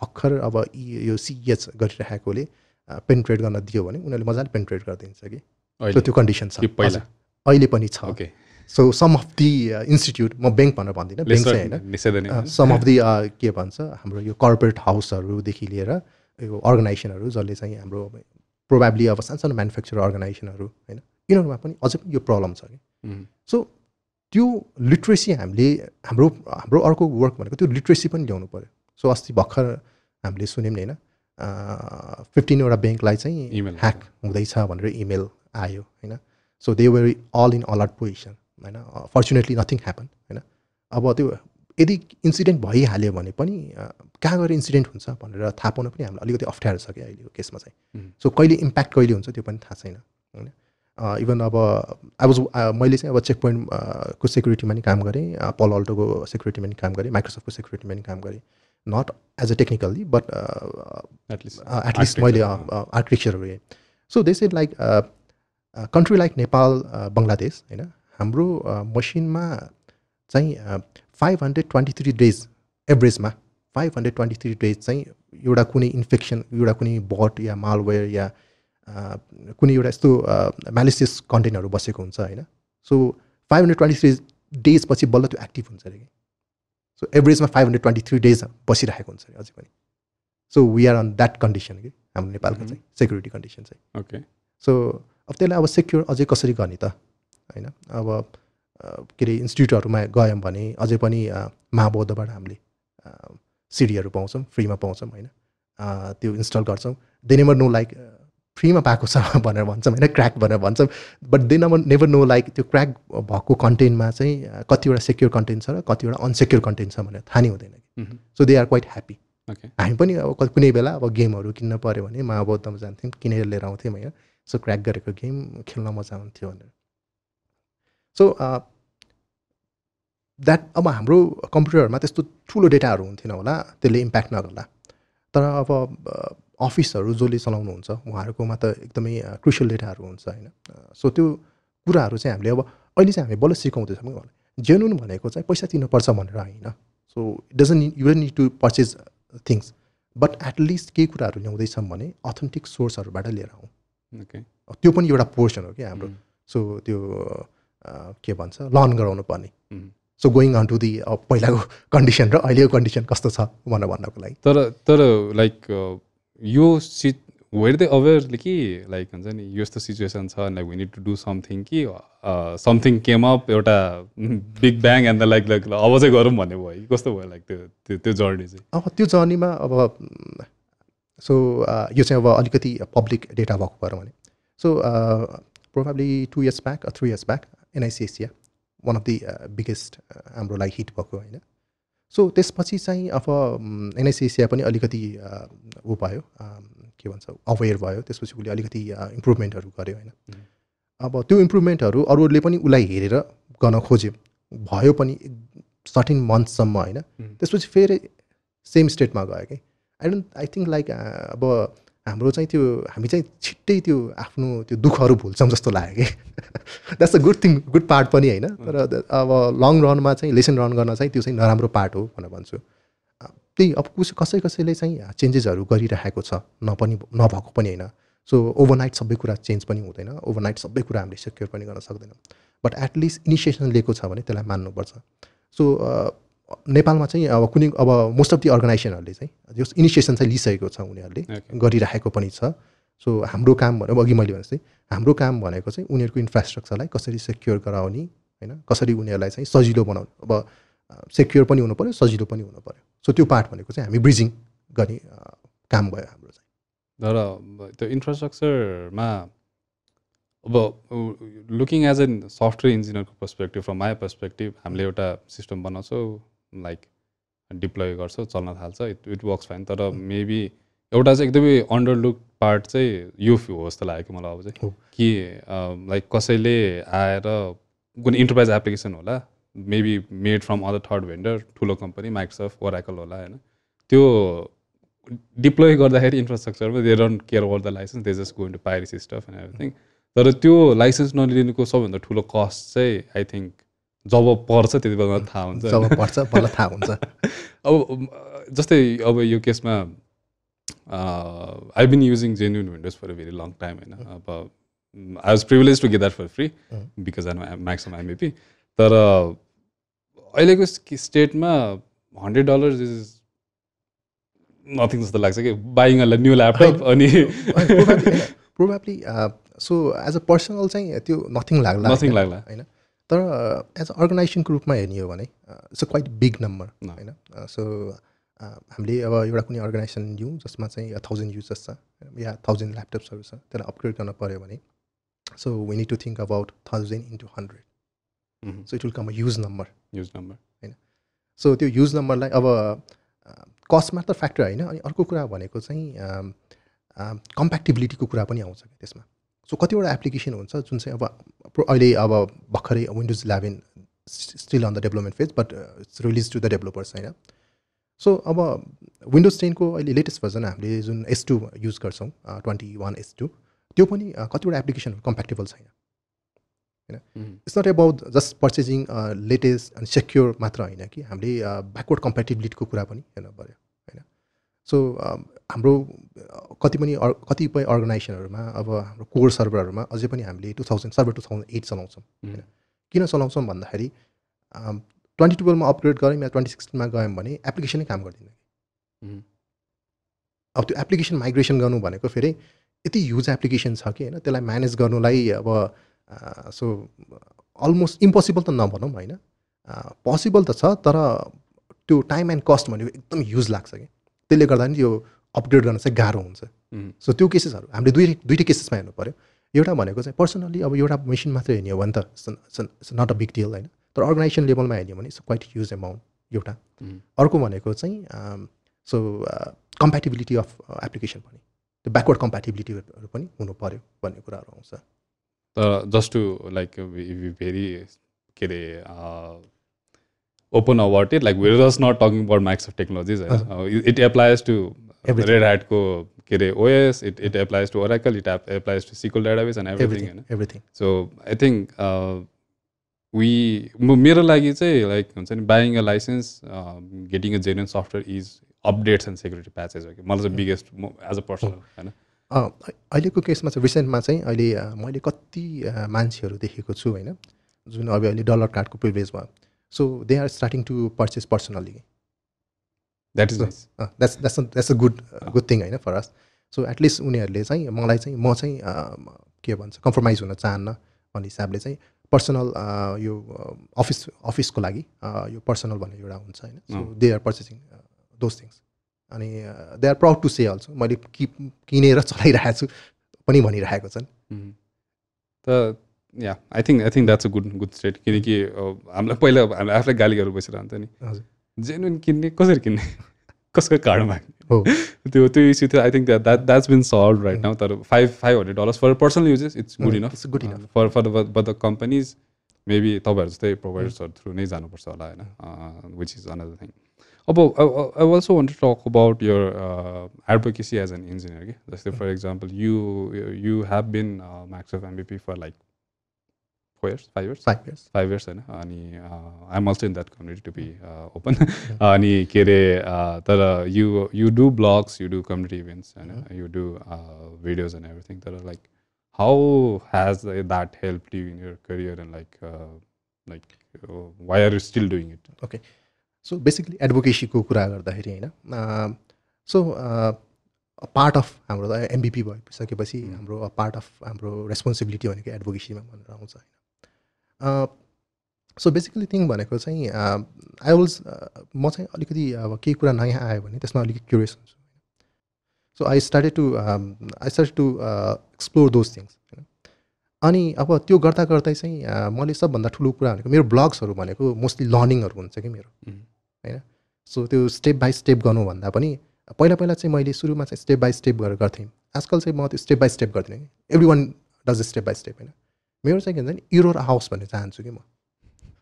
भर्खर अब यी- सिएच गरिराखेकोले पेन्ट्रेट गर्न दियो भने उनीहरूले मजाले पेन्ट्रेट गरिदिन्छ कि? सो त्यो कन्डिसन छ। अहिले पनि छ। Okay so some of the institute म ब्याङ्क भनेर भन्दिनँ ब्याङ्क चाहिँ होइन। सम अफ दि के भन्छ हाम्रो यो कर्पोरेट हाउसहरूदेखि लिएर अर्गनाइजेसनहरू जसले चाहिँ हाम्रो प्रोभाब्ली अब सानसानो म्यानुफ्याक्चर अर्गनाइजेसनहरू होइन यिनीहरूमा पनि अझै पनि यो प्रब्लम छ कि। सो त्यो लिट्रेसी हामीले हाम्रो हाम्रो अर्को वर्क भनेको त्यो लिट्रेसी पनि ल्याउनु पऱ्यो सो अस्ति भर्खर हामीले सुन्यौँ नि होइन फिफ्टिनवटा ब्याङ्कलाई चाहिँ. ह्याक हुँदैछ भनेर इमेल आयो होइन। So they were all in alert position होइन। फर्चुनेटली नथिङ ह्यापन होइन। अब त्यो यदि इन्सिडेन्ट भइहाल्यो भने पनि कहाँ गएर इन्सिडेन्ट हुन्छ भनेर थाहा पाउन पनि हामीलाई अलिकति अप्ठ्यारो छ क्या अहिलेको केसमा चाहिँ. सो कहिले इम्प्याक्ट कहिले हुन्छ त्यो पनि थाहा छैन होइन? इभन अब वाज मैले चाहिँ अब चेक पोइन्ट को सेक्युरिटीमा नि काम गरेँ पल अल्टोको सेक्युरिटीमा नि काम गरेँ माइक्रोसफ्टको सेक्युरिटीमा नि काम गरेँ। Not as a technically but at least at least मैले आर्किटेक्चरहरू हेरेँ। So this is like country like Nepal Bangladesh होइन? हाम्रो मसिनमा चाहिँ five hundred twenty three days एभरेजमा five hundred twenty three days चाहिँ एउटा कुनै इन्फेक्सन एउटा कुनै बट या मालवेयर या कुनै एउटा यस्तो म्यालिसियस कन्टेन्टहरू बसेको हुन्छ होइन। So five hundred twenty three days पछि बल्ल त्यो एक्टिभ हुन्छ अरे कि। So एभरेजमा five hundred twenty three days बसिरहेको हुन्छ अरे अझै पनि। So we are on that condition कि हाम्रो नेपालको Mhm. चाहिँ सेक्युरिटी कन्डिसन चाहिँ। ओके सो अब त्यसलाई अब सेक्योर अझै कसरी गर्ने त होइन? अब के अरे इन्स्टिट्युटहरूमा गयौँ भने अझै पनि महाबौद्धबाट हामीले सिडीहरू पाउँछौँ फ्रीमा पाउँछौँ होइन? त्यो इन्स्टल गर्छौँ। दे नेभर नो लाइक फ्रीमा पाएको छ भनेर भन्छौँ होइन? क्र्याक भनेर भन्छौँ। But they never never know like त्यो क्र्याक भएको कन्टेन्टमा चाहिँ कतिवटा सेक्योर कन्टेन्ट छ र कतिवटा अनसेक्योर कन्टेन्ट छ भनेर थाहा नै हुँदैन कि। So they are quite happy हामी पनि अब कुनै बेला अब गेमहरू किन्न पऱ्यो भने महाबौद्धमा जान्थ्यौँ किनेर लिएर आउँथ्यौँ होइन? सो क्र्याक गरेको गेम खेल्न मजा आउँथ्यो भनेर। सो द्याट अब हाम्रो कम्प्युटरहरूमा त्यस्तो ठुलो डेटाहरू हुन्थेन होला त्यसले इम्प्याक्ट नगर्ला। तर अब अफिसहरू जसले चलाउनुहुन्छ उहाँहरूकोमा त एकदमै क्रुसियल डेटाहरू हुन्छ होइन? सो त्यो कुराहरू चाहिँ हामीले अब अहिले चाहिँ हामी बल्ल सिकाउँदैछौँ कि जेन्युन भनेको चाहिँ पैसा तिर्नुपर्छ भनेर होइन। So it doesn't you need to purchase things but at least केही कुराहरू ल्याउँदैछौँ भने अथेन्टिक सोर्सहरूबाट लिएर आउँ। ओके त्यो पनि एउटा पोर्सन हो कि हाम्रो। सो त्यो अ, के भन्छ लर्न गराउनु पर्ने. So going on to the पहिलाको कन्डिसन र अहिलेको कन्डिसन कस्तो छ भनेर भन्नको लागि। तर तर लाइक यो सि वेयर दे अवेरले कि लाइक हुन्छ नि यस्तो सिचुएसन छ like we need to do something कि समथिङ केम अप एउटा big bang and the like like अब चाहिँ गरौँ भन्ने भयो। कि कस्तो भयो लाइक त्यो त्यो त्यो जर्नी चाहिँ? अब त्यो जर्नीमा अब सो यो चाहिँ अब अलिकति पब्लिक डेटा भएको भएर भने। So probably two years back three years back NIC Asia one of the biggest हाम्रो लागि हिट भएको होइन। सो त्यसपछि चाहिँ अब एनआइसी एसिया पनि अलिकति ऊ भयो अ, के भन्छ अवेर भयो। त्यसपछि उसले अलिकति इम्प्रुभमेन्टहरू गर्यो होइन। अब त्यो इम्प्रुभमेन्टहरू अरूहरूले पनि उसलाई हेरेर गर्न खोज्यो। भयो पनि सर्टिन मन्थसम्म होइन। त्यसपछि फेरि सेम स्टेटमा गयो कि। I don't I think like अब हाम्रो चाहिँ त्यो हामी चाहिँ छिट्टै त्यो आफ्नो त्यो दुःखहरू भुल्छौँ जस्तो लाग्यो कि। That's a good thing good part पनि होइन। तर अब लङ रनमा चाहिँ लेसन रन गर्न चाहिँ त्यो चाहिँ नराम्रो पार्ट हो भनेर भन्छु। त्यही अब कुस कसै कसैले चाहिँ चेन्जेसहरू गरिरहेको छ नपनि नभएको पनि होइन। सो ओभरनाइट सबै कुरा चेन्ज पनि हुँदैन। ओभरनाइट सबै कुरा हामीले सेक्योर पनि गर्न सक्दैनौँ। बट एटलिस्ट इनिसिएसन लिएको छ भने त्यसलाई मान्नुपर्छ। सो नेपालमा चाहिँ अब कुनै अब मोस्ट अफ दि अर्गनाइजेसनहरूले चाहिँ जस इनिसिएसन चाहिँ लिइसकेको छ उनीहरूले. गरिराखेको पनि छ। सो हाम्रो काम भनेको अघि मैले भने जस्तै हाम्रो काम भनेको चाहिँ उनीहरूको इन्फ्रास्ट्रक्चरलाई कसरी सेक्योर गराउने होइन? कसरी उनीहरूलाई चाहिँ सजिलो बनाउने अब सेक्योर पनि हुनु पऱ्यो सजिलो पनि हुनु पऱ्यो सो त्यो पार्ट भनेको चाहिँ हामी ब्रिजिङ गर्ने काम भयो हाम्रो चाहिँ। तर त्यो इन्फ्रास्ट्रक्चरमा अब लुकिङ एज एन सफ्टवेयर इन्जिनियरको पर्सपेक्टिभ फ्रम माई पर्सपेक्टिभ हामीले एउटा सिस्टम बनाउँछौँ। लाइक डिप्लोय गर्छौँ चल्न थाल्छ इट इट वर्क्स फाइन तर मेबी एउटा चाहिँ एकदमै अन्डरलुक पार्ट चाहिँ यो हो जस्तो लाग्यो कि मलाई अब चाहिँ। हो। कि लाइक कसैले आएर कुनै इन्टरप्राइज एप्लिकेसन होला maybe made from other third vendor ठुलो कम्पनी माइक्रोसफ्ट ओराकल होला होइन। त्यो डिप्लोय गर्दाखेरि इन्फ्रास्ट्रक्चरमा they don't care about the license they just going to piracy stuff and everything तर त्यो लाइसेन्स नलिनुको सबभन्दा ठुलो कस्ट चाहिँ आई थिङ्क जब पर्छ त्यति बेला थाहा हुन्छ। जब पर्छ बल्ल थाहा हुन्छ। अब जस्तै अब यो केसमा I been using genuine Windows for a very long time होइन। अब I was privilege to get that for free because I maxim MAP तर अहिलेको स्टेटमा हन्ड्रेड डलर्स इज नथिङ जस्तो लाग्छ कि। बाइङ अ न्यू ल्यापटप अनि probably so as a personal चाहिँ त्यो नथिङ लाग्ला नथिङ? लाग्ला। होइन। तर एज अ अर्गनाइजेसनको रूपमा हेर्ने हो भने it's a quite big number. होइन? सो हामीले अब एउटा कुनै अर्गनाइजेसन लिउँ जसमा चाहिँ थाउजन्ड युजर्स छ या थाउजन्ड ल्यापटप्सहरू छ त्यसलाई अपग्रेड गर्न पऱ्यो भने so we need to think about thousand into hundred so it will come a use number use number so त्यो युज नम्बरलाई अब कस्ट मात्र फ्याक्टर होइन? अनि अर्को कुरा भनेको चाहिँ कम्प्याक्टिबिलिटीको कुरा पनि आउँछ त्यसमा? सो कतिवटा एप्लिकेसन हुन्छ जुन चाहिँ अब अहिले अब भर्खरै Windows eleven still on the development phase but it's release to the developers होइन? सो अब विन्डोज टेनको अहिले लेटेस्ट भर्जन हामीले जुन एस टू युज गर्छौँ ट्वेन्टी वान एस टू त्यो पनि अ, कतिवटा एप्लिकेसनहरू कम्प्याक्टेबल छैन it's not about just purchasing latest अनि सेक्योर मात्र होइन कि हामीले ब्याकवर्ड कम्पेटिबिलिटीको कुरा पनि हेर्नु पऱ्यो होइन सो हाम्रो अ, कति पनि अर- कतिपय अर्गनाइजेसनहरूमा अब हाम्रो कोर सर्भरहरूमा अझै पनि हामीले two thousand server two thousand eight चलाउँछौँ होइन। किन चलाउँछौँ भन्दाखेरि ट्वेन्टी टुवेल्भमा अपग्रेड गऱ्यौँ या ट्वेन्टी सिक्सटिनमा गयौँ भने एप्लिकेसनै काम गर्दैन. अब त्यो एप्लिकेसन माइग्रेसन गर्नु भनेको फेरि यति ह्युज एप्लिकेसन छ कि होइन त्यसलाई म्यानेज गर्नुलाई अब सो अलमोस्ट इम्पोसिबल त नभनौँ होइन। पोसिबल त छ तर त्यो टाइम एन्ड कस्ट भनेको एकदम ह्युज लाग्छ कि। त्यसले गर्दा नि यो अपग्रेड गर्न चाहिँ गाह्रो हुन्छ. सो त्यो केसेसहरू हामीले दुई दुइटै केसेसमा हेर्नु पऱ्यो एउटा भनेको चाहिँ पर्सनली अब एउटा मेसिन मात्रै हेर्ने हो भने त it's not a big deal होइन? तर अर्गनाइजेसन लेभलमा हेर्ने हो भने इट्स क्वाइट ह्युज एमाउन्ट एउटा. अर्को भनेको चाहिँ सो कम्प्याटिबिलिटी अफ एप्लिकेसन पनि। त्यो ब्याकवर्ड कम्प्याटिबिलिटीहरू पनि हुनु पऱ्यो भन्ने कुराहरू आउँछ। तर जस्ट टु लाइक भेरी के अरे Open about it like we're just not talking about mics of technologies होइन it applies to Everything. Red ह्याटको के अरे OS it it applies to Oracle it applies to SQL database and everything होइन everything everything so I think we म मेरो लागि चाहिँ like हुन्छ नि buying a licence getting a genuine software is updates and security patches हो कि मलाई चाहिँ बिगेस्ट म एज अ पर्सन होइन अँ, अ- अहिलेको केसमा चाहिँ रिसेन्टमा चाहिँ अहिले अ, मैले कति अ, मान्छेहरू देखेको छु होइन जुन अब अहिले डलर कार्डको प्रिभिलेज भयो so they are starting to purchase personally that is nice that's that's that's a good good thing होइन for us so at least उनीहरूले चाहिँ मलाई चाहिँ म चाहिँ अ, के भन्छ कम्प्रोमाइज हुन चाहन्न भन्ने हिसाबले चाहिँ पर्सनल यो अफिस अफिसको लागि यो पर्सनल भन्ने एउटा हुन्छ होइन। So. They are purchasing those things अनि they are proud to say also मैले कि किनेर चलाइरहेको छु पनि भनिरहेको छन्। Mhm. त yeah I think I think that's a good good state किनकि अ, हामीलाई पहिला हामीले आफूलाई गाली गरेर बसिरहन्छ नि हजुर जेन्युन किन्ने कसरी किन्ने कसको कार्ड माग्ने हो त्यो त्यो इस्यु थियो I think that that's been solve right now तर five five hundred dollars for personal uses it's good enough it's good enough for for the but the companies maybe तपाईँहरू जस्तै प्रोभाइडर्सहरू थ्रु नै जानुपर्छ होला होइन विच इज अनदर थिङ अब I also want to talk about your advocacy as an engineer कि जस्तै for example you you have been max of MBP for like four years five years five years five years होइन अनि I am also in that community to be open अनि के अरे uh, तर you you do blogs you do community events होइन you do videos and everything तर like how has that help you in your career and like like why are you still doing it okay so basically एडभोकेसीको कुरा गर्दाखेरि होइन so part of हाम्रो त MBP भइसकेपछि Mm. हाम्रो part of हाम्रो responsibility भनेको एडभोकेसीमा भनेर आउँछ होइन सो बेसिकली थिङ भनेको चाहिँ आई विल्स म चाहिँ अलिकति अब केही कुरा नयाँ आयो भने त्यसमा अलिकति क्युरियस हुन्छु so I started to I started to explore those things होइन। अनि अब त्यो गर्दा गर्दै चाहिँ मैले सबभन्दा ठुलो कुरा भनेको मेरो ब्लग्सहरू भनेको मोस्टली लर्निङहरू हुन्छ कि मेरो. होइन। सो त्यो स्टेप बाई स्टेप गर्नुभन्दा पनि पहिला पहिला चाहिँ मैले सुरुमा चाहिँ स्टेप बाई स्टेप गरेर गर्थेँ। आजकल चाहिँ म त्यो स्टेप बाई स्टेप गर्दिनँ कि। Every one does step by step होइन। मेरो चाहिँ के भन्छ नि इरोर आओस् भन्ने चाहन्छु कि म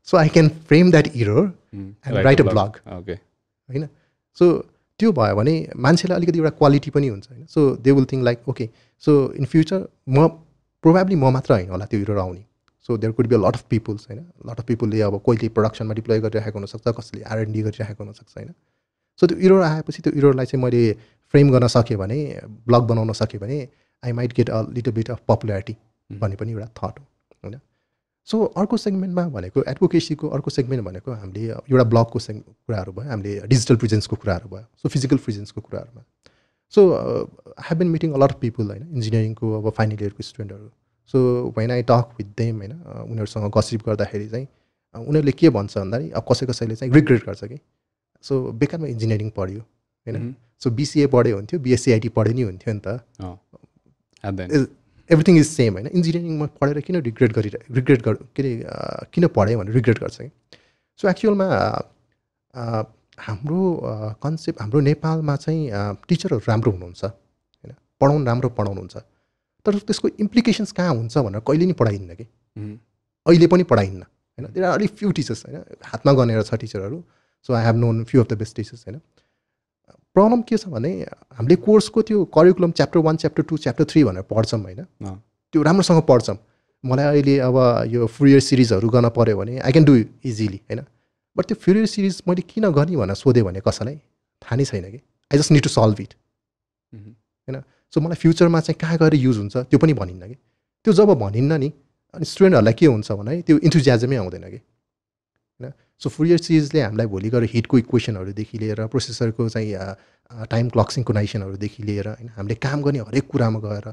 so I can frame that error And write a blog. Okay होइन सो त्यो भयो भने मान्छेलाई अलिकति एउटा क्वालिटी पनि हुन्छ होइन? So they will think like okay so in future म प्रोभाब्ली म मात्र होइन होला त्यो हिरो आउने। So there could be a lot of peoples होइन? लट अफ पिपुलले अब कोहीले प्रडक्सनमा डिप्लोय गरिरहेको हुनसक्छ कसैले आरएनडी गरिरहेको हुनसक्छ होइन? सो त्यो इरोर आएपछि त्यो इरोरलाई चाहिँ मैले फ्रेम गर्न सकेँ भने ब्लग बनाउन सकेँ भने I might get a little bit of popularity भन्ने पनि एउटा थट हो होइन? सो अर्को सेगमेन्टमा भनेको एडभोकेसीको अर्को सेगमेन्ट भनेको हामीले एउटा ब्लगको सेग कुराहरू भयो हामीले डिजिटल प्रिजेन्सको कुराहरू भयो सो फिजिकल प्रिजेन्सको कुराहरूमा so I have been meeting a lot of people होइन? इन्जिनियरिङको अब फाइनल इयरको स्टुडेन्टहरू so when I talk with them होइन अ, उनीहरूसँग गसिप गर्दाखेरि चाहिँ अ, उनीहरूले के भन्छ भन्दाखेरि अब कसै कसैले चाहिँ रिग्रेट गर्छ कि? सो बेकारमा इन्जिनियरिङ पढ्यो होइन? सो बिसिए पढ्यो हुन्थ्यो बिएससिआइटी पढ्यो नि हुन्थ्यो नि त। एभ्रिथिङ इज सेम होइन? इन्जिनियरिङमा पढेर किन रिग्रेट गरिरह रिग्रेट गर के अरे किन पढेँ भनेर रिग्रेट गर्छ कि सो एक्चुअलमा हाम्रो कन्सेप्ट हाम्रो नेपालमा चाहिँ टिचरहरू राम्रो हुनुहुन्छ होइन? पढाउनु राम्रो पढाउनुहुन्छ। तर त्यसको इम्प्लिकेसन्स कहाँ हुन्छ भनेर कहिले नि पढाइन्न कि? अहिले पनि पढाइन्न होइन? त्यहाँ अलिक फ्यु टिचर्स होइन? हातमा गनेर छ टिचरहरू so I have known few of the best teachers होइन? प्रब्लम के छ भने हामीले कोर्सको त्यो curriculum chapter one chapter two chapter three भनेर पढ्छौँ होइन। त्यो राम्रोसँग पढ्छौँ। मलाई अहिले अब यो फुरियर सिरिजहरू गर्न पऱ्यो भने आई क्यान डु इजिली होइन। बट त्यो फुरियर सिरिज मैले किन गर्ने भनेर सोधेँ भने कसैलाई थाहा नै छैन कि। I just need to solve it so मलाई फ्युचरमा चाहिँ कहाँ गएर युज हुन्छ त्यो पनि भनिन्न कि। त्यो जब भनिन्न नि अनि स्टुडेन्टहरूलाई के हुन्छ भने त्यो इन्थुजियाजमै आउँदैन कि। होइन सो फुरियर सिरिजले हामीलाई भोलि गएर हिटको इक्वेसनहरूदेखि लिएर प्रोसेसरको चाहिँ टाइम क्लक सिङ्कोनाइसनहरूदेखि लिएर होइन हामीले काम गर्ने हरेक कुरामा गएर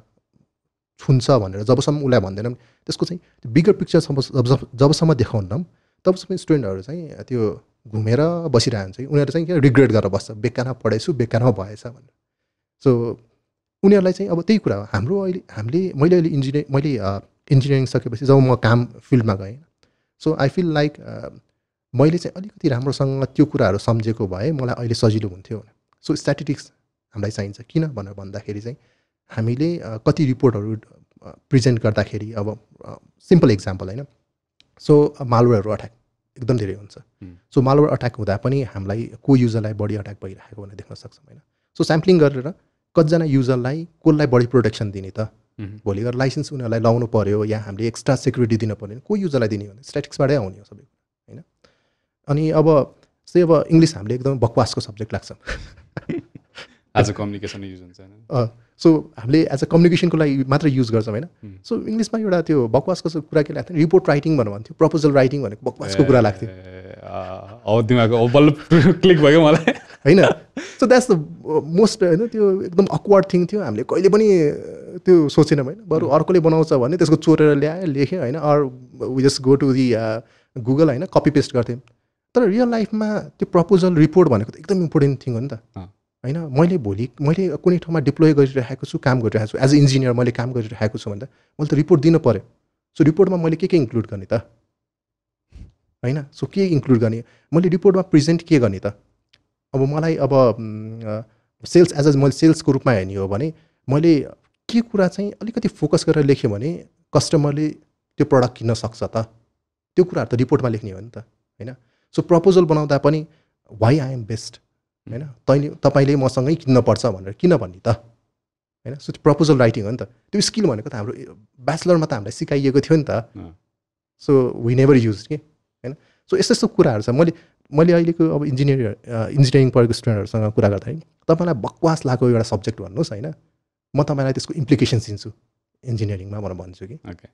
छुन्छ भनेर जबसम्म उसलाई भन्दैनौँ त्यसको चाहिँ बिगर पिक्चरसम्म जब जबसम्म देखाउनौँ तबसम्म स्टुडेन्टहरू चाहिँ त्यो घुमेर बसिरहन्छ उनीहरू चाहिँ के रिग्रेट गरेर बस्छ बेकारमा पढेछु बेकारमा भएछ भनेर। सो उनीहरूलाई चाहिँ अब त्यही कुरा हो। हाम्रो अहिले हामीले मैले अहिले इन्जिनियर मैले इन्जिनियरिङ सकेपछि जब म काम फिल्डमा गएँ सो आई फिल लाइक मैले चाहिँ अलिकति राम्रोसँग त्यो कुराहरू सम्झेको भए मलाई अहिले सजिलो हुन्थ्यो सो स्ट्याटिटिक्स हामीलाई चाहिन्छ। किन भनेर भन्दाखेरि चाहिँ हामीले कति रिपोर्टहरू प्रेजेन्ट गर्दाखेरि अब सिम्पल इक्जाम्पल होइन। सो मालवेयरहरू अट्याक एकदम धेरै हुन्छ। सो मालवेयर अट्याक हुँदा पनि हामीलाई को युजरलाई बढी अट्याक भइरहेको भनेर देख्न सक्छौँ होइन। सो स्याम्पलिङ गरेर कतिजना युजरलाई कसलाई बढी प्रोटेक्सन दिने त। भोलि गएर लाइसेन्स उनीहरूलाई लाउनु पऱ्यो या हामीले एक्स्ट्रा सेक्युरिटी दिन पऱ्यो भने को युजरलाई दिने भने स्ट्याटिक्सबाटै आउने हो सबै अनि अब जस्तै अब इङ्ग्लिस हामीले एकदम बकवासको सब्जेक्ट लाग्छ। एज अ कम्युनिकेसन युज हुन्छ सो हामीले एज अ कम्युनिकेसनको लागि मात्र युज गर्छौँ होइन। सो इङ्ग्लिसमा एउटा त्यो बकवासको कुरा के लाग्थ्यो रिपोर्ट राइटिङ भनेर भन्थ्यो प्रपोजल राइटिङ भनेको बकवासको कुरा लाग्थ्यो। क्लिक भयो मलाई। होइन? सो द्याट्स द मोस्ट होइन त्यो एकदम अक्वर्ड थिङ थियो। हामीले कहिले पनि त्यो सोचेनौँ होइन। बरु अर्कोले बनाउँछ भने त्यसको चोरेर ल्यायो लेख्यो होइन। Or we just go to the Google होइन कपी पेस्ट गर्थ्यौँ। तर रियल लाइफमा त्यो प्रपोजल रिपोर्ट भनेको त एकदम इम्पोर्टेन्ट थिङ हो नि त। होइन? मैले भोलि मैले कुनै ठाउँमा डिप्लोय गरिरहेको छु काम गरिरहेको छु एज अ इन्जिनियर मैले काम गरिरहेको छु भन्दा मैले त रिपोर्ट दिनु पऱ्यो सो रिपोर्टमा मैले के के इन्क्लुड गर्ने त? होइन? सो के इन्क्लुड गर्ने? मैले रिपोर्टमा प्रेजेन्ट के गर्ने त? अब मलाई अब सेल्स एज अ मैले सेल्सको रूपमा हेर्ने हो भने मैले के कुरा चाहिँ अलिकति फोकस गरेर लेख्यो भने कस्टमरले त्यो प्रडक्ट किन्न सक्छ त? त्यो कुराहरू त रिपोर्टमा लेख्ने हो नि त। होइन? सो प्रपोजल बनाउँदा पनि वाइ आई एम बेस्ट होइन? तैँले तपाईँले मसँगै किन्नपर्छ भनेर किन भन्ने त? होइन? सो त्यो प्रपोजल राइटिङ हो नि त। त्यो स्किल भनेको त हाम्रो ब्याचलरमा त हामीलाई सिकाइएको थियो नि त। सो वी नेभर युज के? होइन? सो यस्तो यस्तो कुराहरू छ। मैले मैले अहिलेको अब इन्जिनियर इन्जिनियरिङ पढेको स्टुडेन्टहरूसँग कुरा गर्दाखेरि तपाईँलाई बकवास लागेको एउटा सब्जेक्ट भन्नुहोस् होइन? म तपाईँलाई त्यसको इम्प्लिकेसन्स दिन्छु। इन्जिनियरिङमा भनेर भन्छु कि? Okay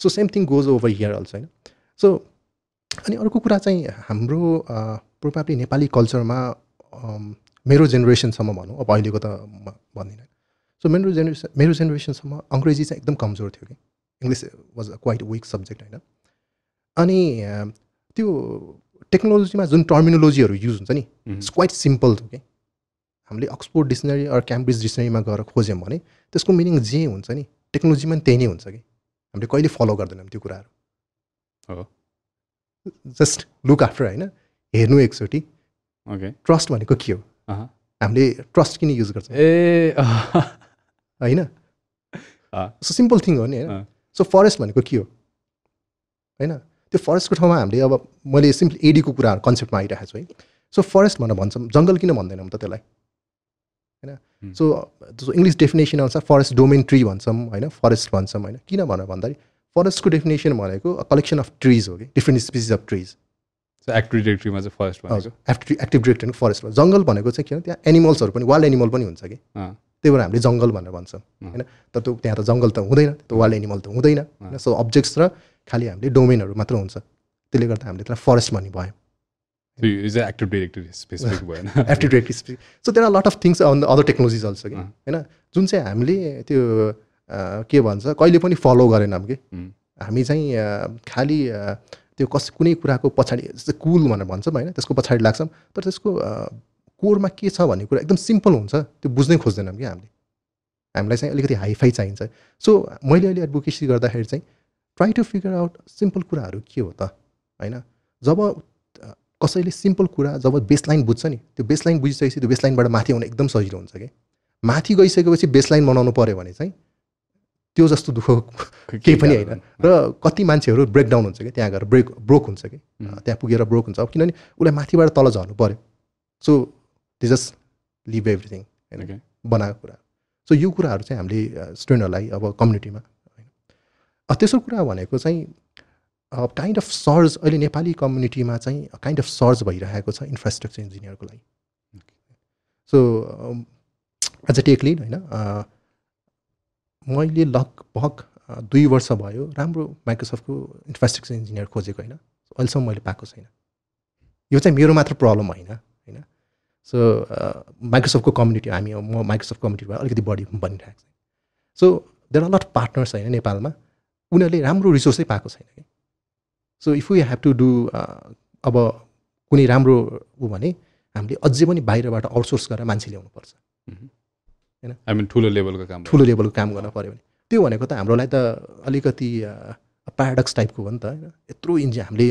so same thing goes over here also होइन? सो अनि अर्को कुरा चाहिँ हाम्रो प्रोभाब्ली नेपाली कल्चरमा मेरो जेनेरेसनसम्म भनौँ अब अहिलेको त म भन्दिनँ। सो मेरो जेनेरेसन मेरो जेनेरेसनसम्म अङ्ग्रेजी चाहिँ एकदम कमजोर थियो कि। English was a quite weak subject होइन। अनि त्यो टेक्नोलोजीमा जुन टर्मिनोलोजीहरू युज हुन्छ नि। इट्स क्वाइट सिम्पल थियो कि। हामीले अक्सफोर्ड डिक्सनरी अर क्याम्ब्रिज डिक्सनरीमा गएर खोज्यौँ भने त्यसको मिनिङ जे हुन्छ नि टेक्नोलोजीमा पनि त्यही नै हुन्छ कि। हामीले कहिले फलो गर्दैनौँ त्यो कुराहरू। हो। जस्ट लुक आफ्टर होइन? हेर्नु एकचोटि। ओके ट्रस्ट भनेको के हो। हामीले ट्रस्ट किन युज गर्छौँ? ए। होइन। सो सिम्पल थिङ हो नि होइन। सो फरेस्ट भनेको के हो? होइन? त्यो फरेस्टको ठाउँमा हामीले अब मैले सिम्पली एडीको कुराहरू कन्सेप्टमा आइरहेको छु है? सो फरेस्ट भनेर भन्छौँ। जङ्गल किन भन्दैनौँ त त्यसलाई? होइन? सो इङ्ग्लिस डेफिनेसन अनुसार फरेस्ट डोमेन ट्री भन्छौँ होइन? फरेस्ट भन्छौँ होइन? किन भनेर भन्दाखेरि फरेस्टको डेफिनेसन भनेको कलेक्सन अफ ट्रिज हो कि different species of trees active डिरेक्टरीमा चाहिँ फर्स्ट भनेको। एक्टिभ एक्टिभ डिरेक्ट फरेस्ट जङ्गल भनेको चाहिँ के हो? त्यहाँ एनिमल्सहरू पनि वाइल्ड एनिमल पनि हुन्छ कि त्यही भएर हामीले जङ्गल भनेर भन्छौँ होइन? तर त्यो त्यहाँ त जङ्गल त हुँदैन त्यो वाइल्ड एनिमल त हुँदैन होइन? सो अब्जेक्ट्स र खालि हामीले डोमेनहरू मात्र हुन्छ। त्यसले गर्दा हामीले त्यसलाई फरेस्ट भन्ने भयो। Active directory active directive so there are lot of things on other technologies also कि। होइन? जुन चाहिँ हामीले त्यो के भन्छ कहिले पनि फलो गरेनौँ कि। हामी चाहिँ खालि त्यो कस कुनै कुराको पछाडि जस्तै कुल भनेर भन्छौँ होइन त्यसको पछाडि लाग्छौँ। तर त्यसको कोरमा के छ भन्ने कुरा एकदम सिम्पल हुन्छ त्यो बुझ्नै खोज्दैनौँ कि हामीले। हामीलाई चाहिँ अलिकति हाइफाई चाहिन्छ। सो मैले अहिले एडभोकेसी गर्दाखेरि चाहिँ try to figure out simple कुराहरू के हो त होइन? जब कसैले सिम्पल कुरा जब बेसलाइन बुझ्छ नि त्यो बेसलाइन बुझिसकेपछि त्यो बेसलाइनबाट माथि आउन एकदम सजिलो हुन्छ कि। माथि गइसकेपछि बेसलाइन बनाउनु पऱ्यो भने चाहिँ त्यो जस्तो दुःख केही पनि होइन। र कति मान्छेहरू ब्रेकडाउन हुन्छ कि? त्यहाँ गएर ब्रेक ब्रोक हुन्छ कि। त्यहाँ पुगेर ब्रोक हुन्छ। अब किनभने उसलाई माथिबाट तल झर्नु पऱ्यो so the just leave everything होइन. बनाएको कुरा। सो यो कुराहरू चाहिँ हामीले स्टुडेन्टहरूलाई अब कम्युनिटीमा होइन। तेस्रो कुरा भनेको चाहिँ काइन्ड अफ सर्ज अहिले नेपाली कम्युनिटीमा चाहिँ काइन्ड अफ सर्ज भइरहेको छ इन्फ्रास्ट्रक्चर इन्जिनियरको लागि। So as a tech lead होइन? मैले लगभग दुई वर्ष भयो राम्रो माइक्रोसफ्टको इन्फ्रास्ट्रक्चर इन्जिनियर खोजेको होइन। अहिलेसम्म मैले पाएको छैन। यो चाहिँ मेरो मात्र प्रब्लम होइन होइन। सो माइक्रोसफ्टको कम्युनिटी हामी म माइक्रोसफ्ट कम्युनिटीबाट अलिकति बढी बनिरहेको छ। So there are lot partners होइन नेपालमा। उनीहरूले राम्रो रिसोर्सै पाएको छैन कि। So if you have to do अब कुनै राम्रो ऊ भने हामीले अझै पनि बाहिरबाट आउटसोर्स गरेर मान्छे ल्याउनुपर्छ। आई मिन ठुलो लेभलको काम ठुलो लेभलको काम गर्न पऱ्यो भने। त्यो भनेको त हाम्रोलाई त अलिकति प्याराडक्स टाइपको हो नि त होइन? यत्रो इन्जि हामीले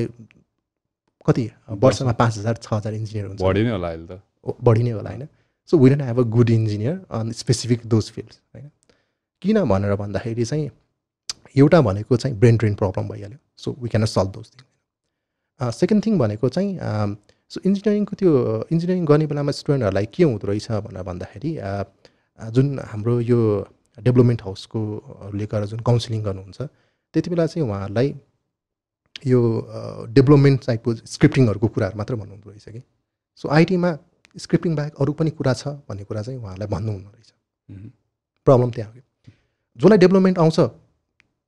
कति वर्षमा पाँच हजार छ हजार इन्जिनियर हुन्छ। बढी नै होला अहिले त। बढी नै होला होइन? So we don't have a good engineer on specific those fields होइन? किन भनेर भन्दाखेरि चाहिँ एउटा भनेको चाहिँ ब्रेन ड्रेन प्रब्लम भइहाल्यो। So we can solve those thing second thing भनेको चाहिँ सो इन्जिनियरिङको त्यो इन्जिनियरिङ गर्ने बेलामा स्टुडेन्टहरूलाई के हुँदो रहेछ भनेर भन्दाखेरि जुन हाम्रो यो डेभलपमेन्ट हाउसको ले गरेर जुन काउन्सिलिङ गर्नुहुन्छ त्यति बेला चाहिँ उहाँहरूलाई यो डेभलपमेन्ट टाइपको स्क्रिप्टिङहरूको कुराहरू मात्र भन्नुहुँदो रहेछ कि? सो आइटीमा स्क्रिप्टिङ बाहेक अरू पनि कुरा छ भन्ने कुरा चाहिँ उहाँहरूलाई भन्नुहुन्न रहेछ। प्रब्लम त्यहाँ हो जसलाई डेभलपमेन्ट आउँछ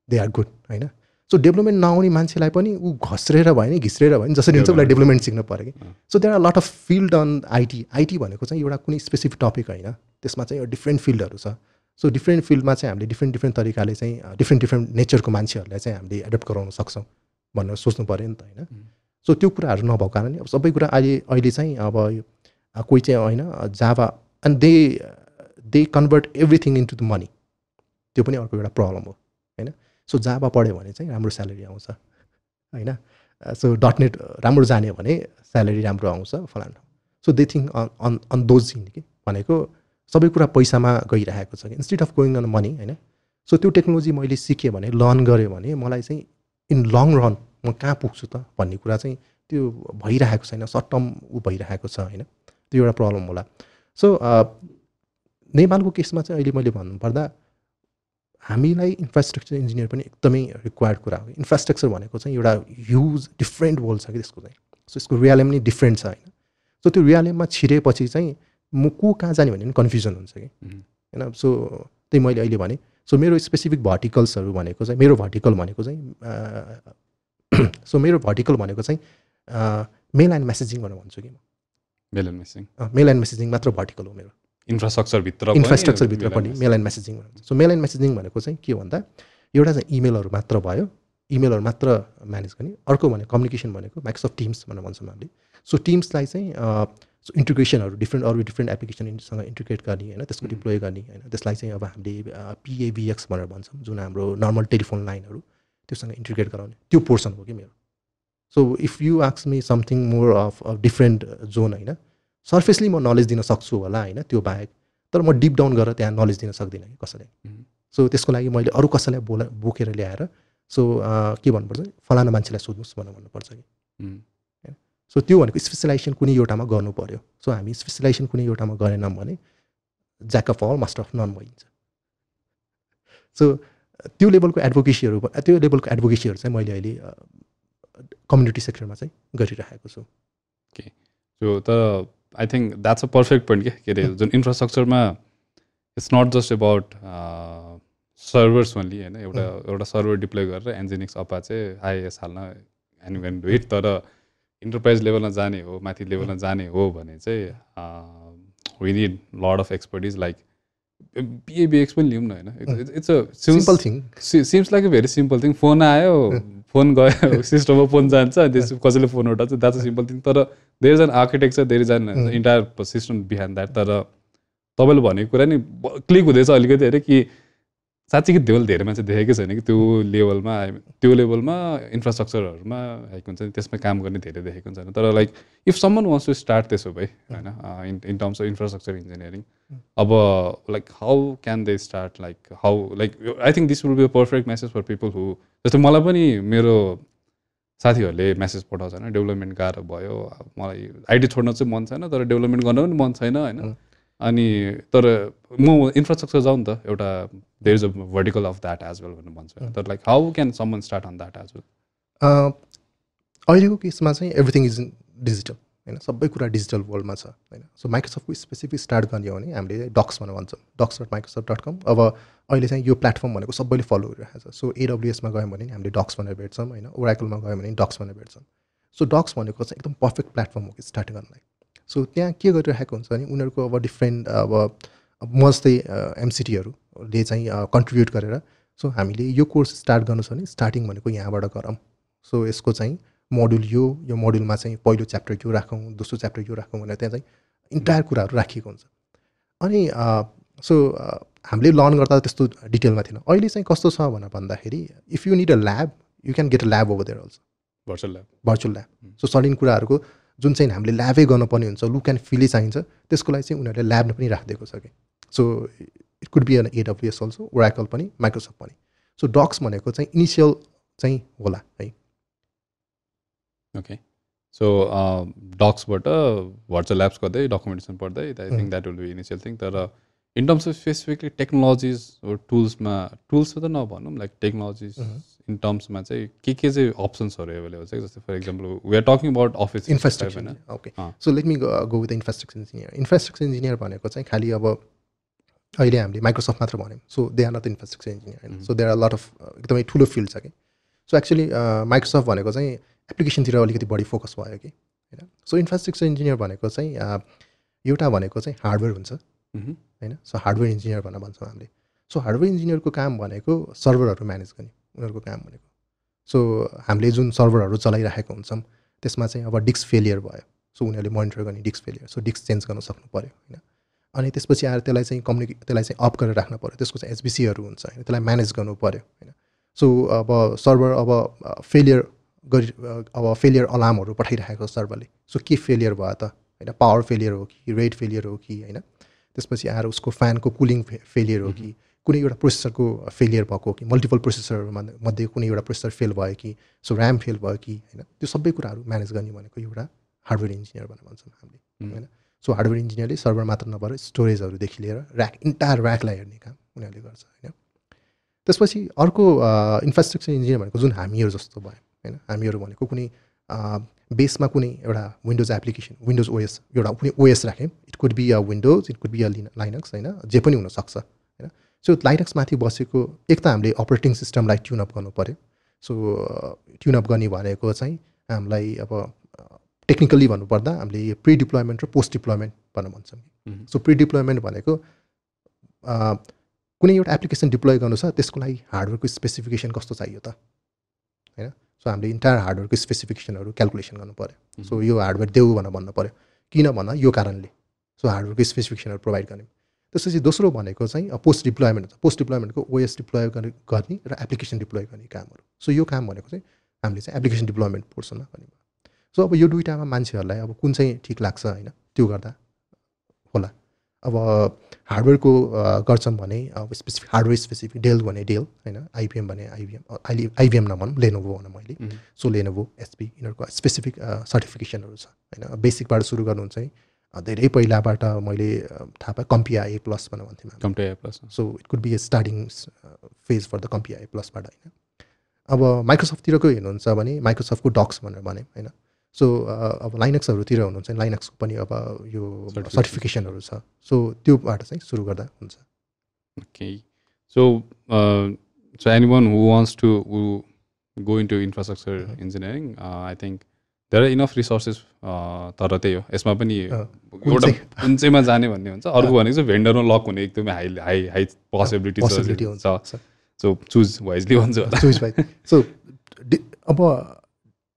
दे आर गुड होइन? सो डेभलपमेन्ट नआउने मान्छेलाई पनि ऊ घस्रेर भयो नि घिस्रेर भयो नि जसरी हुन्छ उसलाई डेभलपमेन्ट सिक्नु पऱ्यो कि। So there are lot of field on IT IT भनेको चाहिँ एउटा कुनै स्पेसिफिक टपिक होइन। त्यसमा चाहिँ डिफ्रेन्ट फिल्डहरू छ। सो डिफ्रेन्ट फिल्डमा चाहिँ हामीले डिफ्रेन्ट डिफ्रेन्ट तरिकाले चाहिँ डिफ्रेन्ट डिफ्रेन्ट नेचरको मान्छेहरूलाई चाहिँ हामीले एडप्ट गराउन सक्छौँ भनेर सोच्नु पऱ्यो नि त होइन। सो त्यो कुराहरू नभएको कारणले अब सबै कुरा अहिले अहिले चाहिँ अब कोही चाहिँ होइन Java and they they convert everything into the money त्यो पनि अर्को एउटा प्रब्लम हो। सो जाभा पढ्यो भने चाहिँ राम्रो स्यालेरी आउँछ होइन? सो डट नेट राम्रो जाने भने स्यालेरी राम्रो आउँछ फलान। So they think on on those thing कि भनेको सबै कुरा पैसामा गइरहेको छ कि। Instead of going on money होइन? सो त्यो टेक्नोलोजी मैले सिकेँ भने लर्न गरेँ भने मलाई चाहिँ इन लङ रन म कहाँ पुग्छु त भन्ने कुरा चाहिँ त्यो भइरहेको छैन सर्ट टर्म ऊ भइरहेको छ होइन? त्यो एउटा प्रब्लम होला। सो नेपालको केसमा चाहिँ अहिले मैले भन्नुपर्दा हामीलाई इन्फ्रास्ट्रक्चर इन्जिनियर पनि एकदमै रिक्वायर्ड कुरा हो। इन्फ्रास्ट्रक्चर भनेको चाहिँ एउटा ह्युज डिफ्रेन्ट वर्ल्ड छ कि त्यसको चाहिँ। सो यसको रियालेम पनि डिफ्रेन्ट छ होइन। सो त्यो रियालेममा छिरेपछि चाहिँ म को कहाँ जाने भन्ने पनि कन्फ्युजन हुन्छ कि। होइन सो त्यही मैले अहिले भने। सो मेरो स्पेसिफिक भर्टिकल्सहरू भनेको चाहिँ मेरो भर्टिकल भनेको चाहिँ सो मेरो भर्टिकल भनेको चाहिँ मेल एन्ड मेसेजिङ भनेर भन्छु कि म। Mail and messaging mail and messaging मात्र भर्टिकल हो मेरो। इन्फ्रास्ट्रक्चरभित्र इन्फ्रास्ट्रक्चरभित्र पनि mail and messaging so mail and messaging भनेको चाहिँ के भन्दा एउटा चाहिँ इमेलहरू मात्र भयो इमेलहरू मात्र म्यानेज गर्ने। अर्को भने कम्युनिकेसन भनेको माइक्रोसफ्ट टिम्स भनेर भन्छौँ हामीले। सो टिम्सलाई चाहिँ सो इन्टिग्रेसनहरू डिफ्रेन्ट अरू डिफ्रेन्ट एप्लिकेसनसँग इन्टिग्रेट गर्ने होइन त्यसको डिप्लोय गर्ने होइन त्यसलाई चाहिँ अब हामीले पिएबिएक्स भनेर भन्छौँ जुन हाम्रो नर्मल टेलिफोन लाइनहरू त्योसँग इन्टिग्रेट गराउने। त्यो पोर्सन हो कि मेरो। So if you आक्स me something more of of different zone होइन सर्फेसली म नलेज दिन सक्छु होला होइन? त्यो बाहेक। तर म डिप डाउन गरेर त्यहाँ नलेज दिन सक्दिनँ कि कसैलाई सो त्यसको लागि मैले अरू कसैलाई बोला बोकेर ल्याएर सो के भन्नुपर्छ? फलाना मान्छेलाई सोध्नुहोस् भनेर भन्नुपर्छ कि। सो त्यो भनेको स्पेसलाइजेसन कुनै एउटामा गर्नु पऱ्यो सो हामी स्पेसलाइजेसन कुनै एउटामा गरेनौँ भने jack of all master of none भइन्छ। सो त्यो लेभलको एडभोकेसीहरू त्यो लेभलको एडभोकेसीहरू चाहिँ मैले अहिले कम्युनिटी सेक्टरमा चाहिँ गरिरहेको छु। के सो त I think that's a perfect point के के अरे जुन इन्फ्रास्ट्रक्चरमा it's not just about servers only होइन एउटा एउटा सर्भर डिप्लोय गरेर एन्जिनिक्स अपा चाहिँ आइएस हाल्न एन्ड वेन डु इट तर इन्टरप्राइज लेभलमा जाने हो माथि लेभलमा जाने हो भने चाहिँ we need lot of expertise like बिएबिएक्स पनि लिउँ न होइन? It's a simple thing seems like a very simple thing phone आयो फोन गयो सिस्टममा फोन जान्छ त्यस कसैले फोन उठाउँछ द्याट्स अ सिम्पल थिङ तर there is an architecture there is an entire system behind that तर तपाईँले भनेको कुरा नि क्लिक हुँदैछ अलिकति अरे कि साँच्चीकै त्यो धेरै मान्छे देखेकै छैन कि? त्यो लेभलमा त्यो लेभलमा इन्फ्रास्ट्रक्चरहरूमा लाइक हुन्छ नि त्यसमा काम गर्ने धेरै देखेको छैन। तर like if someone wants to start त्यसो भए होइन in in terms of infrastructure engineering अब like how can they start like how like I think this will be a perfect message for people who जस्तो मलाई पनि मेरो साथीहरूले message पठाउँछ होइन डेभलपमेन्ट गाह्रो भयो मलाई आइटी छोड्न चाहिँ मन छैन तर डेभलपमेन्ट गर्न पनि मन छैन होइन। अनि तर म इन्फ्रास्ट्रक्चर जाउँ नि त एउटा there is a vertical of that as well भनेर भन्छु। तर like how can someone start on that as well अहिलेको केसमा चाहिँ एभ्रिथिङ इज डिजिटल होइन? सबै कुरा डिजिटल वर्ल्डमा छ होइन? सो माइक्रोसफ्टको स्पेसिफिक स्टार्ट गर्ने हो भने हामीले डक्स भनेर भन्छौँ। Docs dot Microsoft dot com अब अहिले चाहिँ यो प्लेटफर्म भनेको सबैले फलो गरिरहेको छ। सो एडब्लुएसमा गयौँ भने हामीले डक्स भनेर भेट्छौँ होइन? ओराइकलमा गयौँ भने डक्स भनेर भेट्छौँ। सो डक्स भनेको चाहिँ एकदम पर्फेक्ट प्लेटफर्म हो कि स्टार्ट गर्नलाई सो त्यहाँ के गरिरहेको हुन्छ भने उनीहरूको अब डिफ्रेन्ट अब म जस्तै एमसिटीहरूले चाहिँ कन्ट्रिब्युट गरेर सो हामीले यो कोर्स स्टार्ट गर्नु छ भने स्टार्टिङ भनेको यहाँबाट गरौँ। सो यसको चाहिँ मोड्युल यो यो मोड्युलमा चाहिँ पहिलो च्याप्टर यो राखौँ दोस्रो च्याप्टर यो राखौँ भनेर त्यहाँ चाहिँ इन्टायर कुराहरू राखिएको हुन्छ। अनि सो हामीले लर्न गर्दा त्यस्तो डिटेलमा थिएन। अहिले चाहिँ कस्तो छ भनेर भन्दाखेरि if you need a lab you can get a lab over there also virtual lab virtual lab so certain कुराहरूको जुन चाहिँ हामीले ल्याबै गर्नुपर्ने हुन्छ लुक एन्ड फिलै चाहिन्छ त्यसको लागि चाहिँ उनीहरूले ल्याब पनि राखिदिएको छ कि। So it could be an AWS also Oracle पनि माइक्रोसफ्ट पनि। सो डक्स भनेको चाहिँ इनिसियल चाहिँ होला है। ओके सो डक्सबाट भर्चुअल ल्याब्स गर्दै डकुमेन्टेसन पढ्दै I think that will be initial thing तर in terms of specifically technologies टुल्समा tools त नभनौँ लाइक टेक्नोलोजिज इन टर्म्समा चाहिँ के के चाहिँ अप्सन्सहरू एभाइलेबल छ? जस्तै for example we are talking about office infrastructure होइन? Okay. So let me go with infrastructure engineer infrastructure engineer भनेको चाहिँ खालि अब अहिले हामीले माइक्रोसफ्ट मात्र भन्यौँ। So they are not infrastructure engineer होइन? So there are lot of एकदमै ठुलो फिल्ड छ कि? सो एक्चुली माइक्रोसफ्ट भनेको चाहिँ एप्लिकेसनतिर अलिकति बढी फोकस भयो कि? होइन? सो इन्फ्रास्ट्रक्चर इन्जिनियर भनेको चाहिँ अ, एउटा भनेको चाहिँ हार्डवेयर हुन्छ। मह्म। होइन? सो हार्डवेयर इन्जिनियर भनेर भन्छौँ हामीले। सो हार्डवेयर इन्जिनियरको काम भनेको सर्भरहरू म्यानेज गर्ने। उनीहरूको काम भनेको। सो हामीले जुन सर्भरहरू चलाइराखेको हुन्छौँ त्यसमा चाहिँ अब डिस्क फेलियर भयो। सो उनीहरूले मोनिटर गर्ने disk failure. So disk change गर्न सक्नु पऱ्यो होइन? अनि त्यसपछि आएर त्यसलाई चाहिँ कम्युनिके त्यसलाई चाहिँ अप गरेर राख्नु पऱ्यो त्यसको चाहिँ एचबिसीहरू हुन्छ होइन? त्यसलाई म्यानेज गर्नु पऱ्यो होइन? सो अब सर्भर अब फेलियर गरि अब फेलियर अलार्महरू पठाइराखेको सर्भरले। सो के फेलियर भयो त होइन? पावर फेलियर हो कि रेट फेलियर हो कि होइन? त्यसपछि आएर उसको फ्यानको कुलिङ फेलियर हो कि कुनै एउटा प्रोसेसरको फेलियर भएको कि मल्टिपल प्रोसेसर मध्ये कुनै एउटा प्रोसेसर फेल भयो कि सो ऱ्याम फेल भयो कि होइन त्यो सबै कुराहरू म्यानेज गर्ने भनेको एउटा हार्डवेयर इन्जिनियर भनेर भन्छौँ हामीले। होइन। सो हार्डवेयर इन्जिनियरले सर्भर मात्र नभएर स्टोरेजहरूदेखि लिएर ऱ्याक इन्टायर ऱ्याकलाई हेर्ने काम उनीहरूले गर्छ होइन। त्यसपछि अर्को इन्फ्रास्ट्रक्चर इन्जिनियर भनेको जुन हामीहरू जस्तो भयो होइन। हामीहरू भनेको कुनै बेसमा कुनै एउटा विन्डोज एप्लिकेसन विन्डोज ओएस एउटा कुनै ओएस राख्यौँ it could be a Windows it could be a Linux होइन जे पनि हुनसक्छ। सो लाइनक्समाथि बसेको एक त हामीले अपरेटिङ सिस्टमलाई ट्युनअप गर्नु पऱ्यो सो ट्युनअप गर्ने भनेको चाहिँ हामीलाई अब टेक्निकल्ली भन्नुपर्दा हामीले प्रि डिप्लोइमेन्ट र पोस्ट डिप्लोइमेन्ट भनेर भन्छौँ। सो प्रि डिप्लोइमेन्ट भनेको अ, कुनै एउटा एप्लिकेसन डिप्लोय गर्नु छ त्यसको लागि हार्डवेयरको स्पेसिफिकेसन कस्तो चाहियो त? होइन? सो हामीले इन्टायर हार्डवेयरको स्पेसिफिकेसनहरू क्यालकुलेसन गर्नु पऱ्यो सो यो हार्डवेयर देऊ भनेर भन्नु पऱ्यो किन भन यो कारणले। सो हार्डवेयरको स्पेसिफिकेसनहरू प्रोभाइड गर्ने। त्यसपछि दोस्रो भनेको चाहिँ पोस्ट डिप्लोयमेन्ट हुन्छ। पोस्ट डिप्लोयमेन्टको ओएस डिप्लोय गर्ने गर्ने र एप्लिकेसन डिप्लोय गर्ने कामहरू। सो यो काम भनेको चाहिँ हामीले चाहिँ एप्लिकेसन डिप्लोयमेन्ट पोर्सनमा गर्ने सो अब यो दुइटामा मान्छेहरूलाई अब कुन चाहिँ ठिक लाग्छ होइन? त्यो गर्दा होला। अब हार्डवेयरको गर्छौँ भने अब स्पेसिफिक हार्डवेयर स्पेसिफिक डेल भने डेल होइन? आइबिएम भने आइबिएम अहिले आइबिएम नभनौँ लेनोभो भनौँ मैले। सो लेनोभो एचपी यिनीहरूको स्पेसिफिक सर्टिफिकेसनहरू छ होइन? बेसिकबाट सुरु गर्नुहुन्छ है। अ, धेरै पहिलाबाट मैले थाहा पाएँ कम्पिया ए प्लस भनेर भन्थ्यौँ हामी। CompTIA A plus so it could be a starting phase for the CompTIA A प्लसबाट होइन अब माइक्रोसफ्टतिरको हेर्नुहुन्छ भने माइक्रोसफ्टको डक्स भनेर भने होइन सो अब लाइनक्सहरूतिर हुनुहुन्छ भने लाइनक्सको पनि अब यो. सर्टिफिकेसनहरू छ सो त्योबाट चाहिँ सुरु गर्दा हुन्छ Okay. So, uh, so anyone who wants to who go into infrastructure Mhm. engineering, are enough resources. Uh, तर त्यही हो। यसमा पनि एउटा? कुन चाहिँमा जाने भन्ने हुन्छ? अर्को भनेको चाहिँ भेन्डरमा लक हुने एकदमै हाई हाई हाई पोसिबिलिटी हुन्छ सो चुज वाइजली भन्छ। चुज सो अब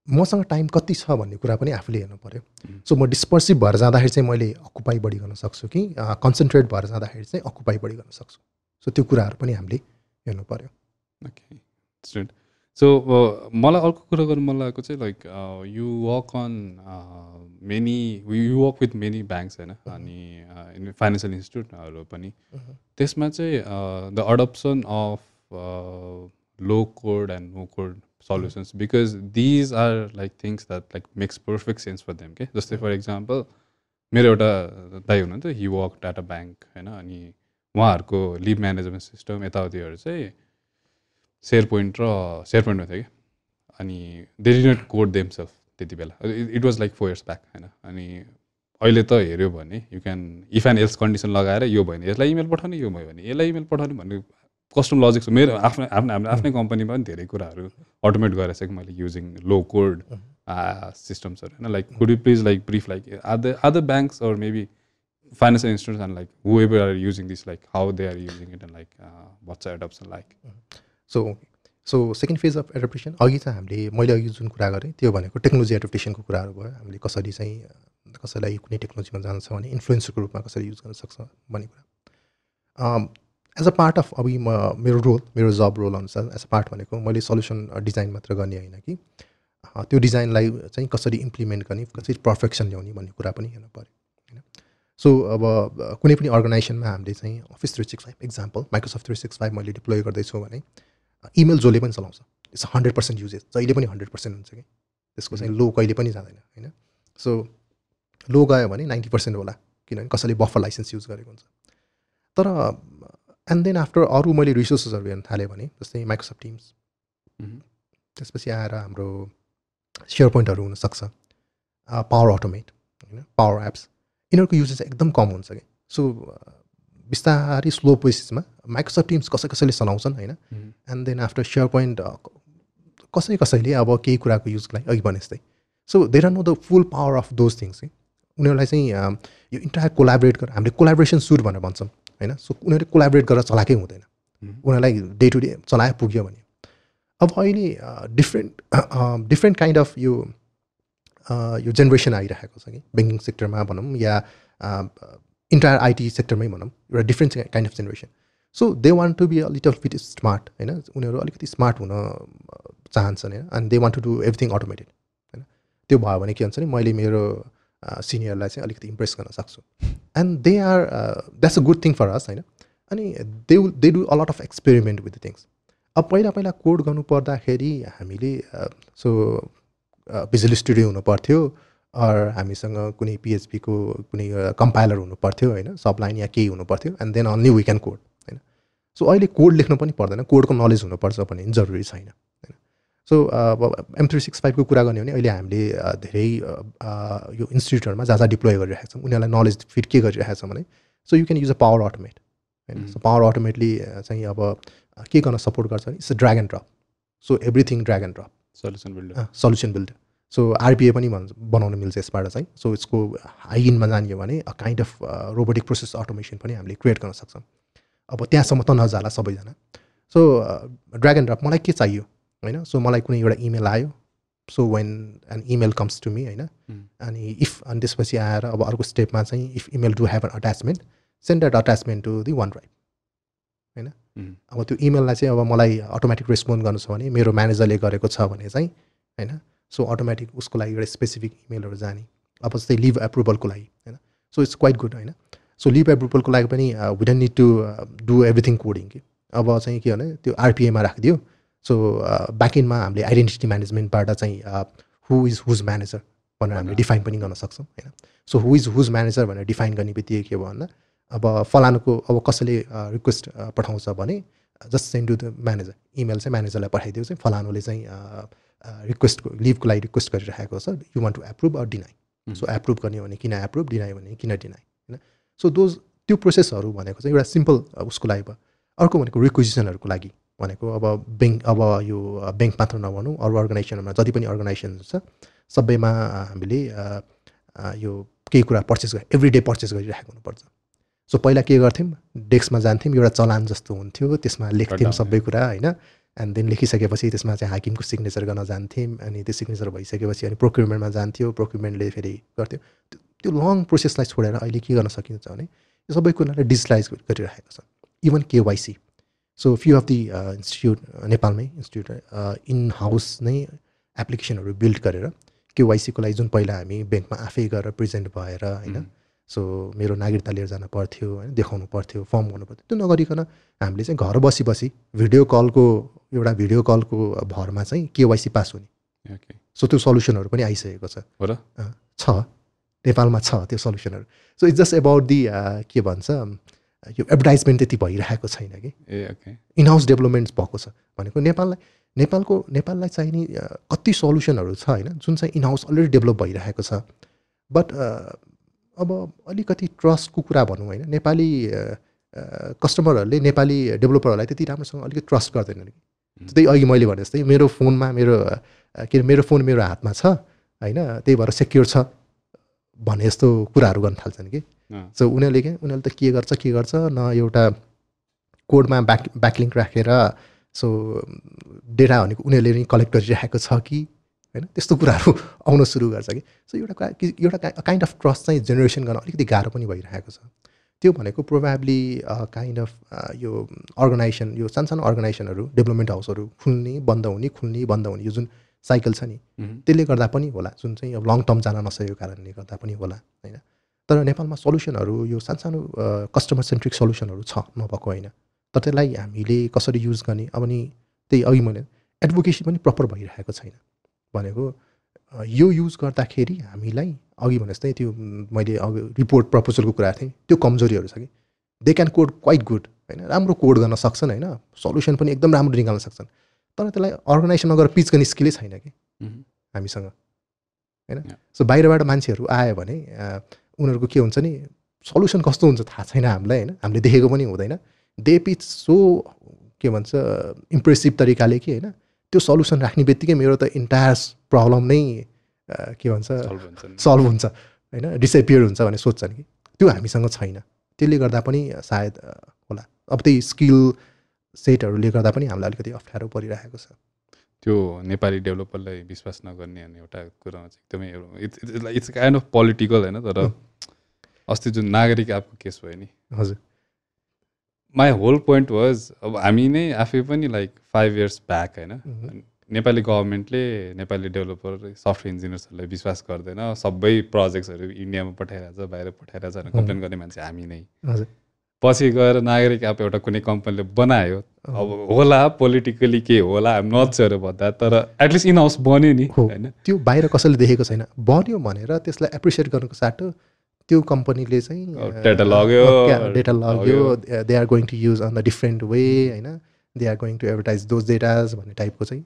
मसँग टाइम कति छ भन्ने कुरा पनि आफूले हेर्नु पऱ्यो. सो म डिस्पर्सिभ भएर जाँदाखेरि चाहिँ मैले अकुपाई बढी गर्न सक्छु कि कन्सन्ट्रेट भएर जाँदाखेरि चाहिँ अकुपाई बढी गर्न सक्छु। सो त्यो कुराहरू पनि हामीले हेर्नु पऱ्यो ओके सो मलाई अर्को कुरा गर्नु मन लागेको चाहिँ like you work on many you work with many banks होइन? अनि फाइनेन्सियल इन्स्टिट्युटहरू पनि। त्यसमा चाहिँ the adoption of low code and no code solutions because these are like things that like makes perfect sense for them के जस्तै for example मेरो एउटा दाइ हुनुहुन्थ्यो हि वर्क अ ब्याङ्क होइन? अनि उहाँहरूको लिभ म्यानेजमेन्ट सिस्टम यताउतिहरू चाहिँ सेयर पोइन्ट र सेयर पोइन्टमा थियो कि अनि they did not code themselves त्यति बेला। It was like four years back होइन। अनि अहिले त हेऱ्यो भने you can if and else condition लगाएर यो भयो भने यसलाई इमेल पठाउने यो भयो भने यसलाई इमेल पठाउने भन्ने कस्टम लजिक छ। मेरो आफ्नो आफ्नो हाम्रो आफ्नै कम्पनीमा पनि धेरै कुराहरू अटोमेट गरेर चाहिँ मैले युजिङ लो कोड सिस्टम्सहरू होइन। Like could you please like brief like other other banks or maybe institutions and like whoever are using this like how they are using it and like uh, what's the adoption like? So so second phase of adaptation अघि चाहिँ हामीले मैले अघि जुन कुरा गरेँ त्यो भनेको टेक्नोलोजी एडप्टेसनको कुराहरू भयो। हामीले कसरी चाहिँ कसैलाई कुनै टेक्नोलोजीमा जानु छ भने इन्फ्लुएन्सरको रूपमा कसरी युज गर्न सक्छ भन्ने कुरा। एज अ पार्ट अफ अब म मेरो रोल मेरो जब रोल अनुसार एज अ पार्ट भनेको मैले सल्युसन डिजाइन मात्र गर्ने होइन कि। त्यो डिजाइनलाई चाहिँ कसरी इम्प्लिमेन्ट गर्ने कसरी पर्फेक्सन ल्याउने भन्ने कुरा पनि हेर्नु पऱ्यो होइन। सो अब कुनै पनि अर्गनाइजेसनमा हामीले चाहिँ office three six five example Microsoft three six five मैले डिप्लोय गर्दैछु भने इमेल जसले पनि चलाउँछ। इट्स हन्ड्रेड पर्सेन्ट युजेस जहिले पनि हन्ड्रेड पर्सेन्ट हुन्छ कि? त्यसको चाहिँ लो कहिले पनि जाँदैन होइन? सो लो गयो भने नाइन्टी पर्सेन्ट होला किनभने कसैले बफर लाइसेन्स युज गरेको हुन्छ। तर एन्ड देन आफ्टर अरू मैले रिसोर्सेसहरू हेर्न थालेँ भने जस्तै माइक्रोसफ्ट टिम्स। त्यसपछि आएर हाम्रो सेयर पोइन्टहरू हुनसक्छ पावर अटोमेट होइन? पावर एप्स यिनीहरूको युजेस एकदम कम हुन्छ कि? सो बिस्तारै स्लो बेसिसमा माइक्रोसफ्ट टिम्स कसै कसैले चलाउँछन् होइन। And then after SharePoint कसै कसैले अब केही कुराको युजको लागि अघि भने जस्तै। So there are no the full power of those things कि उनीहरूलाई चाहिँ यो इन्टायर कोलाबरेट गरेर हामीले कोलाबरेसन सुट भनेर भन्छौँ होइन? सो उनीहरूले कोलाबरेट गरेर चलाएकै हुँदैन। उनीहरूलाई डे टु डे चलाए पुग्यो भने। अब अहिले डिफ्रेन्ट डिफ्रेन्ट काइन्ड अफ यो यो जेनेरेसन आइरहेको छ कि? ब्याङ्किङ सेक्टरमा भनौँ या इन्टायर आइटी सेक्टरमै भनौँ एउटा different kind of generation so they want to be a little bit smart होइन? उनीहरू अलिकति स्मार्ट हुन चाहन्छन् होइन? And they want to do everything automated होइन? त्यो भयो भने के हुन्छ नि मैले मेरो सिनियरलाई चाहिँ अलिकति इम्प्रेस गर्न सक्छु। And they are that's a good thing for us होइन? अनि they they do a lot of experiment with the things अब पहिला पहिला कोड गर्नु पर्दाखेरि हामीले सो भिजुअल स्टुडियो हुनु पर्थ्यो। अर हामीसँग कुनै पिएचपीको कुनै कम्पाइलर हुनु पर्थ्यो होइन? सबलाइन या केही हुनु पर्थ्यो and then only we can code होइन? सो अहिले कोड लेख्नु पनि पर्दैन कोडको नलेज हुनुपर्छ भन्ने पनि जरुरी छैन होइन? सो अब एम थ्री सिक्स फाइभको कुरा गर्ने हो भने अहिले हामीले धेरै यो इन्स्टिट्युटहरूमा जहाँ जहाँ डिप्लोय गरिरहेको छौँ। उनीहरूलाई नलेज फिट के गरिरहेको छ भने so you can use a power automate होइन. सो पावर अटोमेटली चाहिँ अब के गर्न सपोर्ट गर्छ भने it's a drag and drop so everything drag and drop solution builder solution builder so RPA पनि भन्छ बनाउन मिल्छ यसबाट चाहिँ। सो यसको हाई इनमा जाने हो भने a kind of robotic process automation पनि हामीले क्रिएट गर्न सक्छौँ। अब त्यहाँसम्म त नजाला सबैजना। सो ड्राग एन्ड ड्रप मलाई के चाहियो होइन? सो मलाई कुनै एउटा इमेल आयो। So when an email comes to me होइन? Mm. अनि इफ अनि त्यसपछि आएर अब अर्को स्टेपमा चाहिँ if email do have an attachment send that attachment to the OneDrive होइन? Mm. अब त्यो इमेललाई चाहिँ अब मलाई अटोमेटिक रेस्पोन्ड गर्नु छ भने मेरो म्यानेजरले गरेको छ भने चाहिँ होइन? सो अटोमेटिक उसको लागि एउटा स्पेसिफिक इमेलहरू जाने। अब जस्तै लिभ एप्रुभलको लागि होइन? सो इट्स क्वाइट गुड होइन? सो लिभ एप्रुभलको लागि पनि we don't need to do everything coding कि अब चाहिँ के भने त्यो आरपिएमा राखिदियो। सो ब्याकइन्डमा हामीले आइडेन्टिटी म्यानेजमेन्टबाट चाहिँ हु इज हुज म्यानेजर भनेर हामीले डिफाइन पनि गर्न सक्छौँ होइन? So who is whose manager भनेर डिफाइन गर्ने बित्तिकै के भयो भन्दा अब फलानुको अब कसैले रिक्वेस्ट पठाउँछ भने just send to the manager email चाहिँ म्यानेजरलाई पठाइदियो चाहिँ फलानुले चाहिँ रिक्वेस्टको लिभको लागि रिक्वेस्ट गरिरहेको छ you want to approve or deny so approve गर्ने हो भने किन एप्रुभ डिनाइ भने किन डिनाइ होइन? सो दोज त्यो प्रोसेसहरू भनेको चाहिँ एउटा सिम्पल उसको लागि भयो। अर्को भनेको रिक्वेजिसनहरूको लागि भनेको अब ब्याङ्क अब यो ब्याङ्क मात्र नभनौँ अरू अर्गनाइजेसनमा जति पनि अर्गनाइजेसन छ सबैमा हामीले यो केही कुरा पर्चेस गर एभ्री डे पर्चेस गरिरहेको हुनुपर्छ। सो पहिला के गर्थ्यौँ? डेस्कमा जान्थ्यौँ एउटा चलान जस्तो हुन्थ्यो त्यसमा लेख्थ्यौँ। सबै कुरा होइन? एन्ड देन लेखिसकेपछि त्यसमा चाहिँ हाकिमको सिग्नेचर गर्न जान्थ्यौँ अनि त्यो सिग्नेचर भइसकेपछि अनि प्रोक्युरमेन्टमा जान्थ्यो प्रोक्युरमेन्टले फेरि गर्थ्यो। त्यो- लङ प्रोसेसलाई छोडेर अहिले के गर्न सकिन्छ भने यो सबै कुरालाई डिजिटलाइज गरिरहेको छ। Even KYC so. Few of the institute नेपालमै इन्स्टिट्युट इन हाउस नै एप्लिकेसनहरू बिल्ड गरेर केवाइसीको लागि जुन पहिला हामी ब्याङ्कमा आफै गएर प्रेजेन्ट भएर होइन सो मेरो नागरिकता लिएर जानु पर्थ्यो होइन देखाउनु पर्थ्यो फर्म गर्नु पर्थ्यो। त्यो नगरिकन हामीले चाहिँ घर बसी बसी भिडियो कलको एउटा भिडियो कलको भरमा चाहिँ केवाइसी पास हुने। सो त्यो सल्युसनहरू पनि आइसकेको छ। छ। नेपालमा छ त्यो सल्युसनहरू so it's just about the के भन्छ यो एडभर्टाइजमेन्ट त्यति भइरहेको छैन कि। इनहाउस डेभलपमेन्ट्स भएको छ भनेको नेपाललाई नेपालको नेपाललाई चाहिने कति सल्युसनहरू छ होइन जुन चाहिँ इनहाउस अलरेडी डेभलप भइरहेको छ। बट अब अलिकति ट्रस्टको कुरा भनौँ होइन नेपाली कस्टमरहरूले नेपाली डेभलपरहरूलाई त्यति राम्रोसँग अलिकति ट्रस्ट गर्दैनन् कि त्यही अघि मैले भने जस्तै मेरो फोनमा मेरो के अरे मेरो फोन मेरो हातमा छ होइन त्यही भएर सेक्योर छ भने जस्तो कुराहरू गर्न थाल्छन् कि। सो उनीहरूले के उनीहरूले त के गर्छ के गर्छ न एउटा कोडमा ब्याक ब्याकलिङ्क राखेर सो डेटा भनेको उनीहरूले नै कलेक्ट गरिरहेको छ कि होइन? त्यस्तो कुराहरू आउन सुरु गर्छ कि? सो एउटा एउटा काइन्ड अफ ट्रस्ट चाहिँ जेनेरेसन गर्न अलिकति गाह्रो पनि भइरहेको छ। त्यो भनेको प्रोभाब्ली काइन्ड अफ यो अर्गनाइजेसन यो सानसानो अर्गनाइजेसनहरू डेभलपमेन्ट हाउसहरू खुल्ने बन्द हुने खुल्ने बन्द हुने यो जुन साइकल छ नि त्यसले गर्दा पनि होला जुन चाहिँ अब लङ टर्म जान नसकेको कारणले गर्दा पनि होला होइन? तर नेपालमा सल्युसनहरू यो सानसानो कस्टमर सेन्ट्रिक सल्युसनहरू छ नभएको होइन। तर त्यसलाई हामीले कसरी युज गर्ने अब नि त्यही अघि मैले एडभोकेसी पनि प्रपर भइरहेको छैन। भनेको यो युज गर्दाखेरि हामीलाई अघि भने जस्तै त्यो मैले अघि रिपोर्ट प्रपोजलको कुरा थिएँ त्यो कमजोरीहरू छ कि? They can code quite good होइन? राम्रो कोड गर्न सक्छन् होइन? सल्युसन पनि एकदम राम्रो निकाल्न सक्छन्। तर त्यसलाई अर्गनाइजेसनमा गएर पिच गर्ने स्किलै छैन कि. हामीसँग होइन. सो बाहिरबाट मान्छेहरू आयो भने उनीहरूको के हुन्छ नि सल्युसन कस्तो हुन्छ थाहा छैन हामीलाई होइन? हामीले देखेको पनि हुँदैन। दे पिच सो के भन्छ इम्प्रेसिभ तरिकाले कि होइन? त्यो सल्युसन राख्ने बित्तिकै मेरो त इन्टायर प्रब्लम नै के भन्छ। सल्भ हुन्छ होइन? डिसएपियर हुन्छ भनेर सोध्छन् कि? त्यो हामीसँग छैन। त्यसले गर्दा पनि सायद होला। अब त्यही स्किल सेटहरूले गर्दा पनि हामीलाई अलिकति अप्ठ्यारो परिरहेको छ। त्यो नेपाली डेभलपरलाई विश्वास नगर्ने भन्ने एउटा कुरामा चाहिँ एकदमै it's it's kind of political होइन? तर अस्ति जुन नागरिक एपको केस भयो नि हजुर। माई होल पोइन्ट वाज अब हामी नै आफै पनि लाइक फाइभ इयर्स ब्याक होइन? Mhm. नेपाली गभर्मेन्टले नेपाली डेभलपर सफ्टवेयर इन्जिनियर्सहरूलाई विश्वास गर्दैन। सबै प्रोजेक्ट्सहरू इन्डियामा पठाइरहेछ बाहिर पठाइरहेछ भनेर कम्प्लेन गर्ने मान्छे हामी नै। हजुर। पछि गएर नागरिक एप एउटा कुनै कम्पनीले बनायो। अब होला पोलिटिकली के होला नट स्योर भन्दा तर एटलिस्ट इन हाउस बन्यो नि होइन? त्यो बाहिर कसैले देखेको छैन। बन्यो भनेर त्यसलाई एप्रिसिएट गर्नुको साटो त्यो कम्पनीले चाहिँ data लग्यो, डेटा लग्यो they are going to use on the different way होइन? They are going to advertise those datas भन्ने टाइपको चाहिँ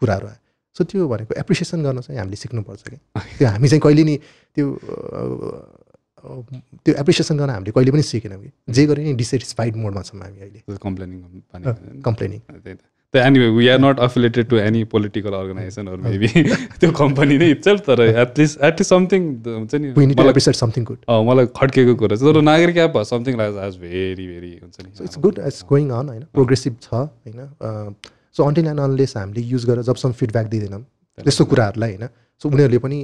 कुराहरू आयो। सो त्यो भनेको एप्रिसिएसन गर्न चाहिँ हामीले सिक्नुपर्छ कि त्यो हामी चाहिँ कहिले नि त्यो त्यो एप्रिसिएसन गर्न हामीले कहिले पनि सिकेनौँ कि। जे गरे नि डिसेटिस्फाइड मोडमा छौँ हामी अहिले। कम्प्लेनिङ कम्प्लेनिङ त anyway we are not affiliated to any political अर्गनाइजेसनहरू maybe त्यो कम्पनी नै इट्सेल्फ तर at least at least something हुन्छ नि मलाई समथिङ गुड मलाई खड्केको कुरा चाहिँ तर Nagarik app something like as very very हुन्छ सो नि it's good it's going on होइन? प्रोग्रेसिभ छ होइन? सो अन्टिल एन्ड अनलेस हामीले युज गरेर जबसम्म फिडब्याक दिँदैनौँ त्यस्तो कुराहरूलाई होइन? सो उनीहरूले पनि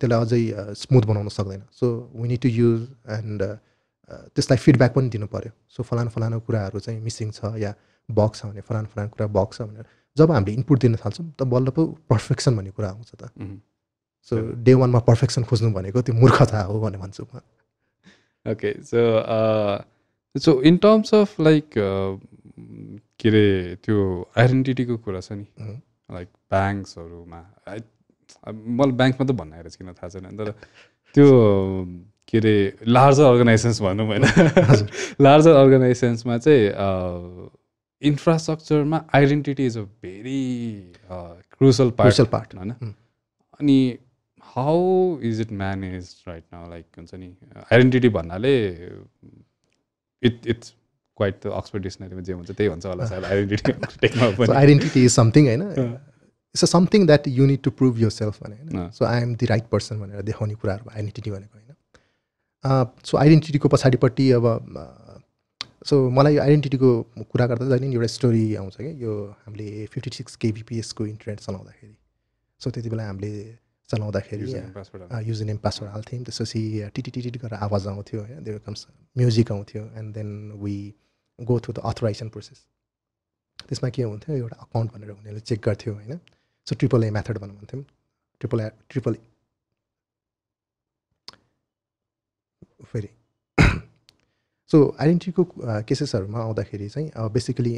त्यसलाई अझै स्मुथ बनाउन सक्दैन। So we need to use and त्यसलाई फिडब्याक पनि दिनु पऱ्यो सो फलाना फलाना कुराहरू चाहिँ मिसिङ छ या बग छ भने फलाना फलाना कुरा बग छ भनेर जब हामीले इनपुट दिन थाल्छौँ त बल्ल पो पर्फेक्सन भन्ने कुरा आउँछ त. सो डे वानमा पर्फेक्सन खोज्नु भनेको त्यो मूर्खता हो भनेर भन्छु म। Okay so so in terms of like के अरे त्यो आइडेन्टिटीको कुरा छ नि. लाइक ब्याङ्क्सहरूमा मलाई ब्याङ्कमा त भन्न आएर किन थाहा छैन। तर त्यो के अरे लार्जर अर्गनाइजेसन्स भनौँ होइन लार्जर अर्गनाइजेसन्समा चाहिँ इन्फ्रास्ट्रक्चरमा identity is a very crucial part part होइन? Mm. अनि how is it manage right now like हुन्छ नि आइडेन्टिटी भन्नाले इट इट्स क्वाइट अक्सफोर्ड डिक्सनरीमा जे हुन्छ त्यही हुन्छ होला सायद आइडेन्टिटी पनि। आइडेन्टिटी इज समथिङ होइन। It's a something that you need to prove yourself भने होइन। So I am the right person भनेर देखाउने कुराहरू आइडेन्टिटी भनेको होइन? सो आइडेन्टिटीको पछाडिपट्टि अब सो मलाई आइडेन्टिटीको कुरा गर्दा जहिले नि एउटा स्टोरी आउँछ कि। यो हामीले फिफ्टी सिक्स केबिपिएसको इन्टरनेट चलाउँदाखेरि। सो त्यति बेला हामीले चलाउँदाखेरि युजर नेम पासवर्ड हाल्थ्यौँ। त्यसपछि टिटिटिटिट गरेर आवाज आउँथ्यो होइन देयर कम्स म्युजिक आउँथ्यो and then we go through the authorization process त्यसमा के हुन्थ्यो? एउटा अकाउन्ट भनेर उनीहरूले चेक गर्थ्यो होइन? सो ट्रिपल ए मेथड भनौँ भन्थ्यौँ ट्रिपल ए ट्रिपल फेरि सो आइडेन्टिटीको केसेसहरूमा आउँदाखेरि चाहिँ बेसिकली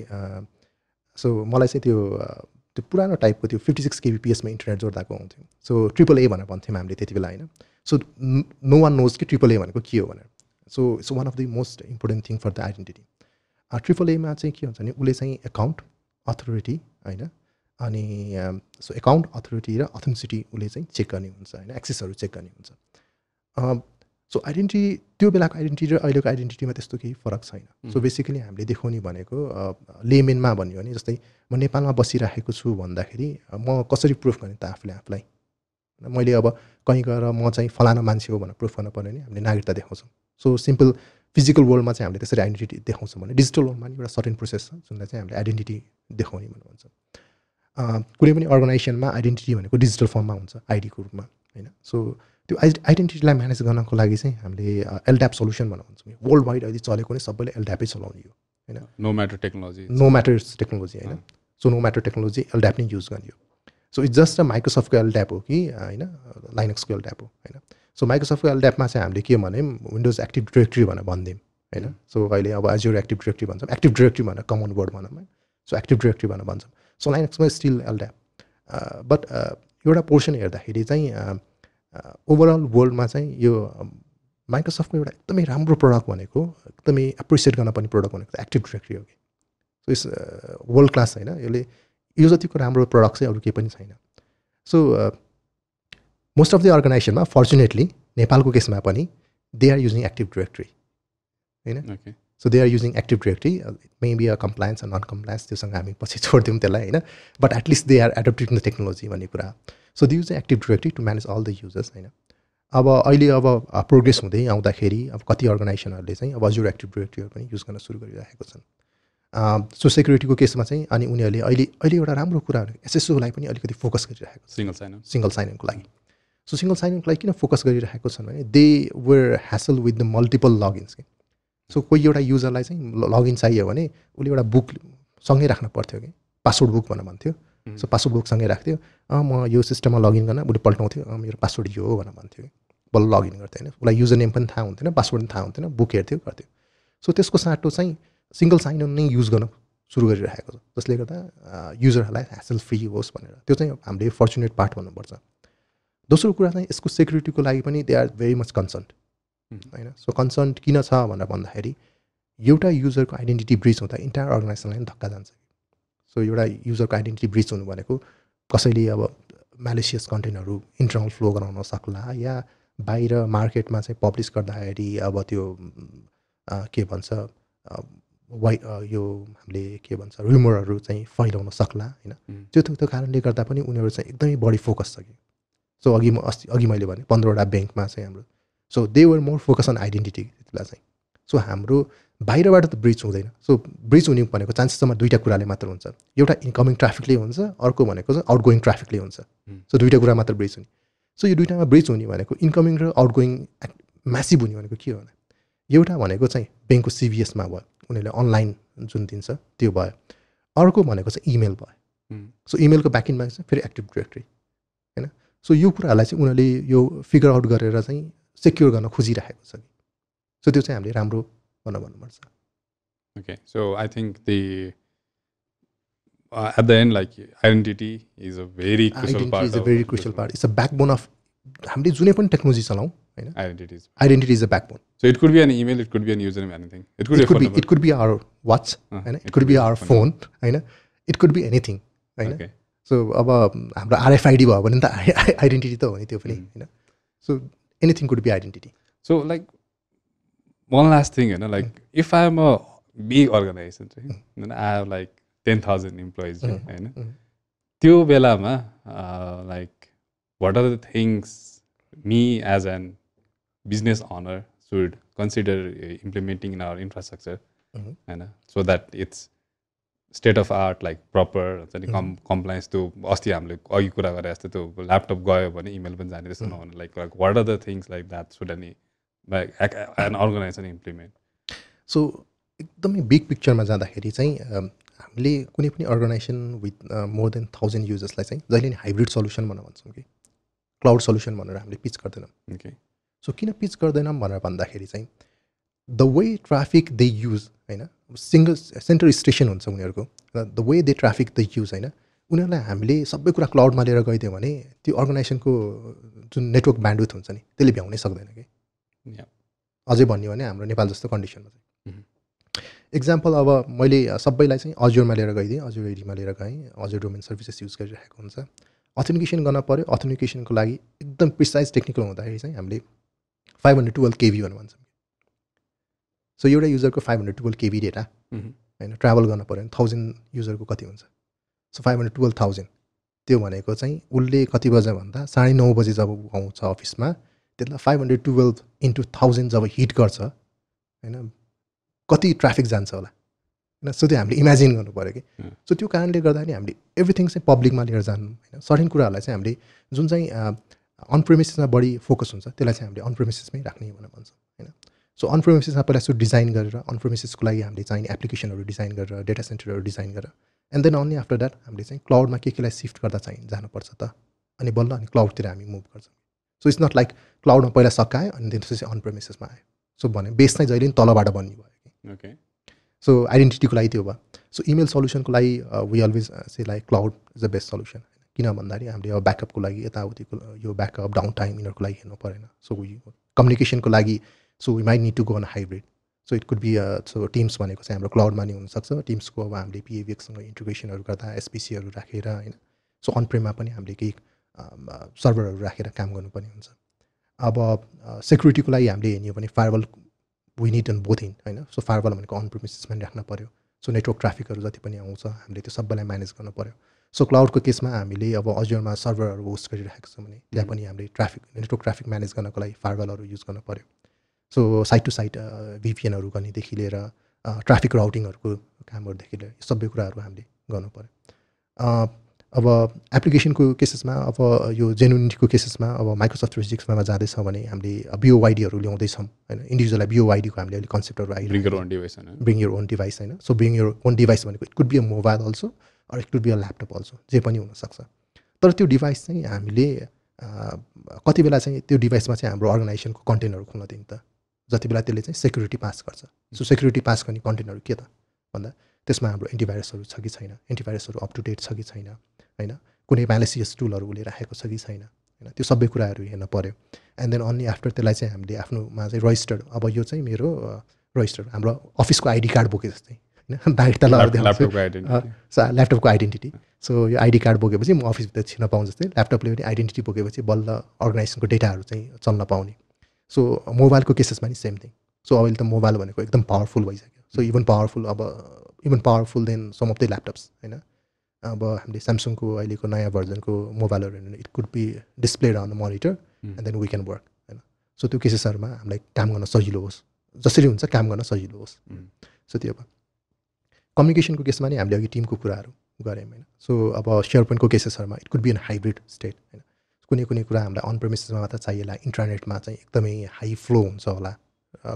सो मलाई चाहिँ त्यो त्यो पुरानो टाइपको त्यो फिफ्टी सिक्स केबिपिएसमा इन्टरनेट जोड्दाको हुन्थ्यो। सो ट्रिपल ए भनेर भन्थ्यौँ हामीले त्यति बेला होइन? सो नो वान नोज कि ट्रिपल ए भनेको के हो भनेर। So it's one of the most important thing for the identity triple एमा चाहिँ के हुन्छ भने उसले चाहिँ एकाउन्ट अथोरिटी होइन? अनि सो एकाउन्ट अथोरिटी र अथेन्सिटी उसले चाहिँ चेक गर्ने हुन्छ होइन? एक्सेसहरू चेक गर्ने हुन्छ। सो आइडेन्टिटी त्यो बेलाको आइडेन्टिटी र अहिलेको आइडेन्टिटीमा त्यस्तो केही फरक छैन। सो बेसिकली हामीले देखाउने भनेको लेमेनमा भन्यो भने जस्तै म नेपालमा बसिराखेको छु भन्दाखेरि म कसरी प्रुफ गर्ने त आफूले आफूलाई? मैले अब कहीँ गएर म चाहिँ फलाना मान्छे हो भनेर प्रुफ गर्न पऱ्यो भने हामीले नागरिकता देखाउँछौँ। सो सिम्पल फिजिकल वर्ल्डमा चाहिँ हामीले त्यसरी आइडेन्टिटी देखाउँछौँ भने डिजिटल वर्ल्डमा पनि एउटा सर्टेन प्रोसेस छ जुनलाई चाहिँ हामीले आइडेन्टिटी देखाउने अ, कुनै पनि अर्गनाइजेसनमा आइडेन्टिटी भनेको डिजिटल फर्ममा हुन्छ आइडीको रूपमा होइन? सो त्यो आइ आइडेन्टिटीलाई म्यानेज गर्नको लागि चाहिँ हामीले एलड्याप सल्युसन भनेर भन्छौँ वर्ल्ड वाइड अहिले चलेको नै सबैले एलड्यापै चलाउने हो no matter technology no matters technology होइन? So no matter technology LDAP नै युज गर्ने हो। सो इट्स जस्ट अ माइक्रोसफ्टको एलड्याप हो कि होइन? लाइनक्सको एलड्याप हो होइन? सो माइक्रोसफ्टको एलड्यापमा चाहिँ हामीले के भन्यौँ? विन्डोज एक्टिभ डिरेक्टरी भनेर भनिदिउँ होइन? सो अहिले अब एज्योर एक्टिभ डिरेक्टरी भन्छौँ। एक्टिभ डिरेक्टरी भनेर कमन वर्ड भनौँ होइन? सो एक्टिभ डिरेक्टरी भनेर भन्छौँ। सो लाइनक्समा स्टिल एलड्याप बट एउटा पोर्सन हेर्दाखेरि चाहिँ ओभरअल वर्ल्डमा चाहिँ यो माइक्रोसफ्टको एउटा एकदमै राम्रो प्रडक्ट भनेको एकदमै एप्रिसिएट गर्न पर्ने प्रडक्ट भनेको एक्टिभ डिरेक्टरी हो कि। सो इस वर्ल्ड क्लास होइन यसले यो जतिको राम्रो प्रडक्ट चाहिँ अरू केही पनि छैन। सो मोस्ट अफ द अर्गनाइजेसनमा फर्चुनेटली नेपालको केसमा पनि they are using active directory होइन? So they are using active directory maybe uh compliance non compliance त्योसँग हामी पछि छोडिदिउँ त्यसलाई होइन? But at least they are adapted the technology भन्ने कुरा। So they use active directory to manage all the users होइन अब अहिले अब प्रोग्रेस हुँदै आउँदाखेरि अब कति अर्गनाइजेसनहरूले चाहिँ अब अजुर एक्टिभ डिरेक्टरीहरू पनि युज गर्न सुरु गरिरहेको छन्। सो सेक्युरिटीको केसमा चाहिँ अनि उनीहरूले अहिले अहिले एउटा राम्रो कुरा एसएसओलाई पनि अलिकति फोकस गरिरहेको छ सिङ्गल साइन सिङ्गल साइनको लागि। सो सिङ्गल साइनको लागि किन फोकस गरिरहेको छन् भने they were hassle with the multiple logins कि सो कोही एउटा युजरलाई चाहिँ लगइन चाहियो भने उसले एउटा बुक सँगै राख्न पर्थ्यो कि पासवर्ड बुक भनेर भन्थ्यो। सो पासवर्ड बुक सँगै राख्थ्यो। अँ म यो सिस्टममा लगइन गर्न उसले पल्टाउँथ्यो। मेरो पासवर्ड यो हो भनेर भन्थ्यो। कि बल्ल लगइन गर्थ्यो होइन उसलाई युजर नेम पनि थाहा हुन्थेन पासवर्ड पनि थाहा हुन्थेन बुक हेर्थ्यो गर्थ्यो। सो त्यसको साटो चाहिँ सिङ्गल साइन इन नै युज गर्न सुरु गरिरहेको छ। जसले गर्दा युजरहरूलाई ह्यासल फ्री होस् भनेर। त्यो चाहिँ हामीले फर्चुनेट पार्ट भन्नुपर्छ। दोस्रो कुरा चाहिँ यसको सेक्युरिटीको लागि पनि they are very much concern होइन? सो कन्सर्न किन छ भनेर भन्दाखेरि एउटा युजरको आइडेन्टिटी ब्रिच हुँदा इन्टायर अर्गनाइजेसनलाई धक्का जान्छ। सो एउटा युजरको आइडेन्टिटी ब्रिच हुनु भनेको कसैले अब म्यालेसियस कन्टेन्टहरू इन्टरनल फ्लो गराउन सक्ला या बाहिर मार्केटमा चाहिँ पब्लिस गर्दाखेरि अब त्यो के भन्छ वाइ यो हामीले के भन्छ रुमरहरू चाहिँ फैलाउन सक्ला होइन? त्यो त्यो कारणले गर्दा पनि उनीहरू चाहिँ एकदमै बढी फोकस छ कि। सो अघि म अस्ति अघि मैले भने पन्ध्रवटा ब्याङ्कमा चाहिँ हाम्रो so they were more focus on identity त्यति बेला चाहिँ। सो हाम्रो बाहिरबाट त ब्रिज हुँदैन। सो ब्रिज हुने भनेको चान्सेसमा दुईवटा कुराले मात्र हुन्छ। एउटा इन्कमिङ ट्राफिकले हुन्छ अर्को भनेको चाहिँ आउट गोइङ ट्राफिकले हुन्छ सो दुइटा कुरा मात्र ब्रिज हुने। सो यो दुइटामा ब्रिज हुने भनेको इन्कमिङ र आउट गोइङ म्यासिभ हुने भनेको के हो भने एउटा भनेको चाहिँ ब्याङ्कको सिबिएसमा भयो। उनीहरूले अनलाइन जुन दिन्छ त्यो भयो। अर्को भनेको चाहिँ इमेल भयो। सो इमेलको ब्याकिनमा चाहिँ फेरि एक्टिभ डिरेक्टरी होइन? सो यो कुराहरूलाई चाहिँ उनीहरूले यो फिगर आउट गरेर चाहिँ सेक्योर गर्न खोजिरहेको छ सो त्यो चाहिँ हामीले राम्रो भन्न भन्नुपर्छ Okay, so I think the uh, at the end, like identity is a very crucial identity part. Is a of very crucial part it's a backbone of हामीले जुनै पनि टेक्नोलोजी चलाउँ होइन Identities. Identity is a backbone So it could be an email, it could be a username, anything. It could it be a could phone be number. It could be our watch Uh, होइन it could be our phone होइन it could be anything होइन Okay. So अब हाम्रो RFID भयो भने त identity त हो नि त्यो पनि Mm. होइन so anything could be identity So like one last thing, you know, like if I'm a big organization, right, then I have like ten thousand employees, right, Mhm, होइन mhm. त्यो बेलामा like what are the things me as an business owner should consider implementing in our infrastructure Mhm. होइन so that it's state of art like proper हुन्छ नि कम् compliance त्यो अस्ति हामीले अघि कुरा गरे जस्तो त्यो ल्यापटप गयो भने इमेल पनि जाने त्यस्तो नहुने like like what are the things like that should any like an organization implement so एकदमै बिग पिक्चरमा जाँदाखेरि चाहिँ हामीले कुनै पनि organization with more than thousand युजर्सलाई चाहिँ जहिले नि हाइब्रिड सल्युसन भनेर भन्छौँ कि। क्लाउड सल्युसन भनेर हामीले पिच गर्दैनौँ। ओके सो किन पिच गर्दैनौँ भनेर भन्दाखेरि चाहिँ the way traffic they use होइन सिङ्गल सेन्टर स्टेसन हुन्छ उनीहरूको र the way they traffic the use होइन उनीहरूलाई हामीले सबै कुरा क्लाउडमा लिएर गइदियो भने त्यो अर्गनाइजेसनको जुन नेटवर्क ब्यान्डविथ हुन्छ नि त्यसले भ्याउनै सक्दैन कि. अझै भन्यो भने हाम्रो नेपाल जस्तो कन्डिसनमा चाहिँ. इक्जाम्पल अब मैले सबैलाई चाहिँ अजुरमा लिएर गइदिएँ अजुर एडीमा लिएर गएँ अजुर डोमेन सर्भिसेस युज गरिरहेको हुन्छ। अथेन्टिकेसन गर्न पऱ्यो अथेन्टिकेसनको लागि एकदम प्रिसाइज टेक्निकल हुँदाखेरि चाहिँ हामीले फाइभ हन्ड्रेड टुवेल्भ केभी भनेर भन्छौँ। सो एउटा युजरको five hundred twelve KV data होइन ट्राभल गर्न पऱ्यो भने थाउजन्ड युजरको कति हुन्छ? So five hundred twelve thousand त्यो भनेको चाहिँ उसले कति बजे भन्दा साढे नौ बजे जब आउँछ अफिसमा त्यसलाई five hundred twelve into thousand जब हिट गर्छ होइन? कति ट्राफिक जान्छ होला होइन? सो त्यो हामीले इमेजिन गर्नु पऱ्यो कि. सो त्यो कारणले गर्दा नि हामीले एभ्रिथिङ चाहिँ पब्लिकमा लिएर जानु होइन? सर्टेन कुराहरूलाई चाहिँ हामीले जुन चाहिँ अनप्रेमिसिसमा बढी फोकस हुन्छ त्यसलाई चाहिँ हामीले अनप्रेमिसिसमै राख्ने भनेर भन्छौँ होइन? सो अनप्रेमिसिसमा पहिला यसो डिजाइन गरेर अनप्रेमिसिसको लागि हामीले चाहिने एप्लिकेसनहरू डिजाइन गरेर डेटा सेन्टरहरू डिजाइन गरेर and then only after that हामीले चाहिँ क्लाउडमा के केलाई सिफ्ट गर्दा चाहिँ जानुपर्छ त? अनि बल्ल अनि क्लाउडतिर हामी मुभ गर्छौँ। सो इट्स नट लाइक क्लाउडमा पहिला सकायो अनि त्यसपछि अनप्रेमिसिसमा आयो सो भने बेस चाहिँ जहिले पनि तलबाट बन्ने भयो। कि ओके सो आइडेन्टिटीको लागि त्यो भयो। सो इमेल सल्युसनको लागि we always say like cloud is the best solution किन भन्दाखेरि हामीले अब ब्याकअपको लागि यताउतिको यो ब्याकअप डाउन टाइम यिनीहरूको लागि हेर्नु परेन। सो कम्युनिकेसनको लागि so we might need to go on hybrid so it could be so Teams भनेको चाहिँ हाम्रो क्लाउडमा नि हुनसक्छ। टिम्सको अब हामीले पिएभिएक्ससँग इन्टिग्रेसनहरू गर्दा एसपिसीहरू राखेर होइन? सो अनप्रेममा पनि हामीले केही सर्भरहरू राखेर काम गर्नुपर्ने हुन्छ। अब सेक्युरिटीको लागि हामीले हेर्ने हो भने firewall we need an both in होइन? सो फायरवल भनेको अन प्रिमिसिसमा राख्न पऱ्यो सो नेटवर्क ट्राफिकहरू जति पनि आउँछ हामीले त्यो सबैलाई म्यानेज गर्नु पऱ्यो सो क्लाउडको केसमा हामीले अब अजुरमा सर्भरहरू होस्ट गरिरहेको छौँ भने त्यहाँ पनि हामीले ट्राफिक नेटवर्क ट्राफिक म्यानेज गर्नको लागि फायरवलहरू युज गर्नु पऱ्यो सो साइड टु साइड भिपिएनहरू गर्नेदेखि लिएर ट्राफिक राउटिङहरूको कामहरूदेखि लिएर सबै कुराहरू हामीले गर्नु पऱ्यो अब एप्लिकेसनको केसेसमा अब यो जेन्युनिटीको केसेसमा अब माइक्रोसफ्ट थ्री सिक्समा जाँदैछ भने हामीले बिओवाइडीहरू ल्याउँदैछौँ होइन? इन्डिभिजुअललाई बिओवाइडीको हामीले अलिक कन्सेप्टहरू आइरहेको ब्रिङ यर ओन डिभाइस होइन? So bring your own device भनेको it could be a mobile also or it could be a laptop also जे पनि हुनसक्छ। तर त्यो डिभाइस चाहिँ हामीले कति बेला चाहिँ त्यो डिभाइसमा चाहिँ हाम्रो अर्गनाइजेसनको कन्टेन्टहरू खुल्न दिन्छ? त जति बेला त्यसले चाहिँ सेक्युरिटी पास गर्छ। सो सेक्युरिटी पास गर्ने कन्टेन्टहरू के त? भन्दा त्यसमा हाम्रो एन्टिभाइरसहरू छ कि छैन? एन्टिभाइरसहरू अप टु डेट छ कि छैन? होइन? कुनै म्यालेसियस टुलहरू उसले राखेको छ कि छैन? होइन त्यो सबै कुराहरू हेर्न पऱ्यो एन्ड देन अन्ली आफ्टर त्यसलाई चाहिँ हामीले आफ्नोमा चाहिँ रजिस्टर्ड अब यो चाहिँ मेरो रजिस्टर्ड हाम्रो अफिसको आइडी कार्ड बोके जस्तै होइन? बाहिर त ल्यापटपको आइडेन्टिटी सो यो आइडी कार्ड बोकेपछि म अफिसभित्र छिर्न पाउँ जस्तै ल्यापटपले पनि आइडेन्टिटी बोकेपछि बल्ल अर्गनाइजेसनको डेटाहरू चाहिँ चल्न पाउने। सो मोबाइलको केसेसमा नि सेम थिङ सो अहिले त मोबाइल भनेको एकदम पावरफुल भइसक्यो। सो इभन पावरफुल अब even powerful than some of the laptops होइन? अब हामीले स्यामसङको अहिलेको नयाँ भर्जनको मोबाइलहरू हेर्नु it could be display on monitor and then we can work होइन? सो त्यो केसेसहरूमा हामीलाई काम गर्न सजिलो होस्। जसरी हुन्छ काम गर्न सजिलो होस्। सो त्यो अब कम्युनिकेसनको केसमा नि हामीले अघि टिमको कुराहरू गऱ्यौँ होइन? सो अब सेयर पोइन्टको केसेसहरूमा it could be an hybrid state होइन? कुनै कुनै कुरा हामीलाई अन प्रेमिसमा मात्र चाहिएला इन्टरनेटमा चाहिँ एकदमै हाई फ्लो हुन्छ होला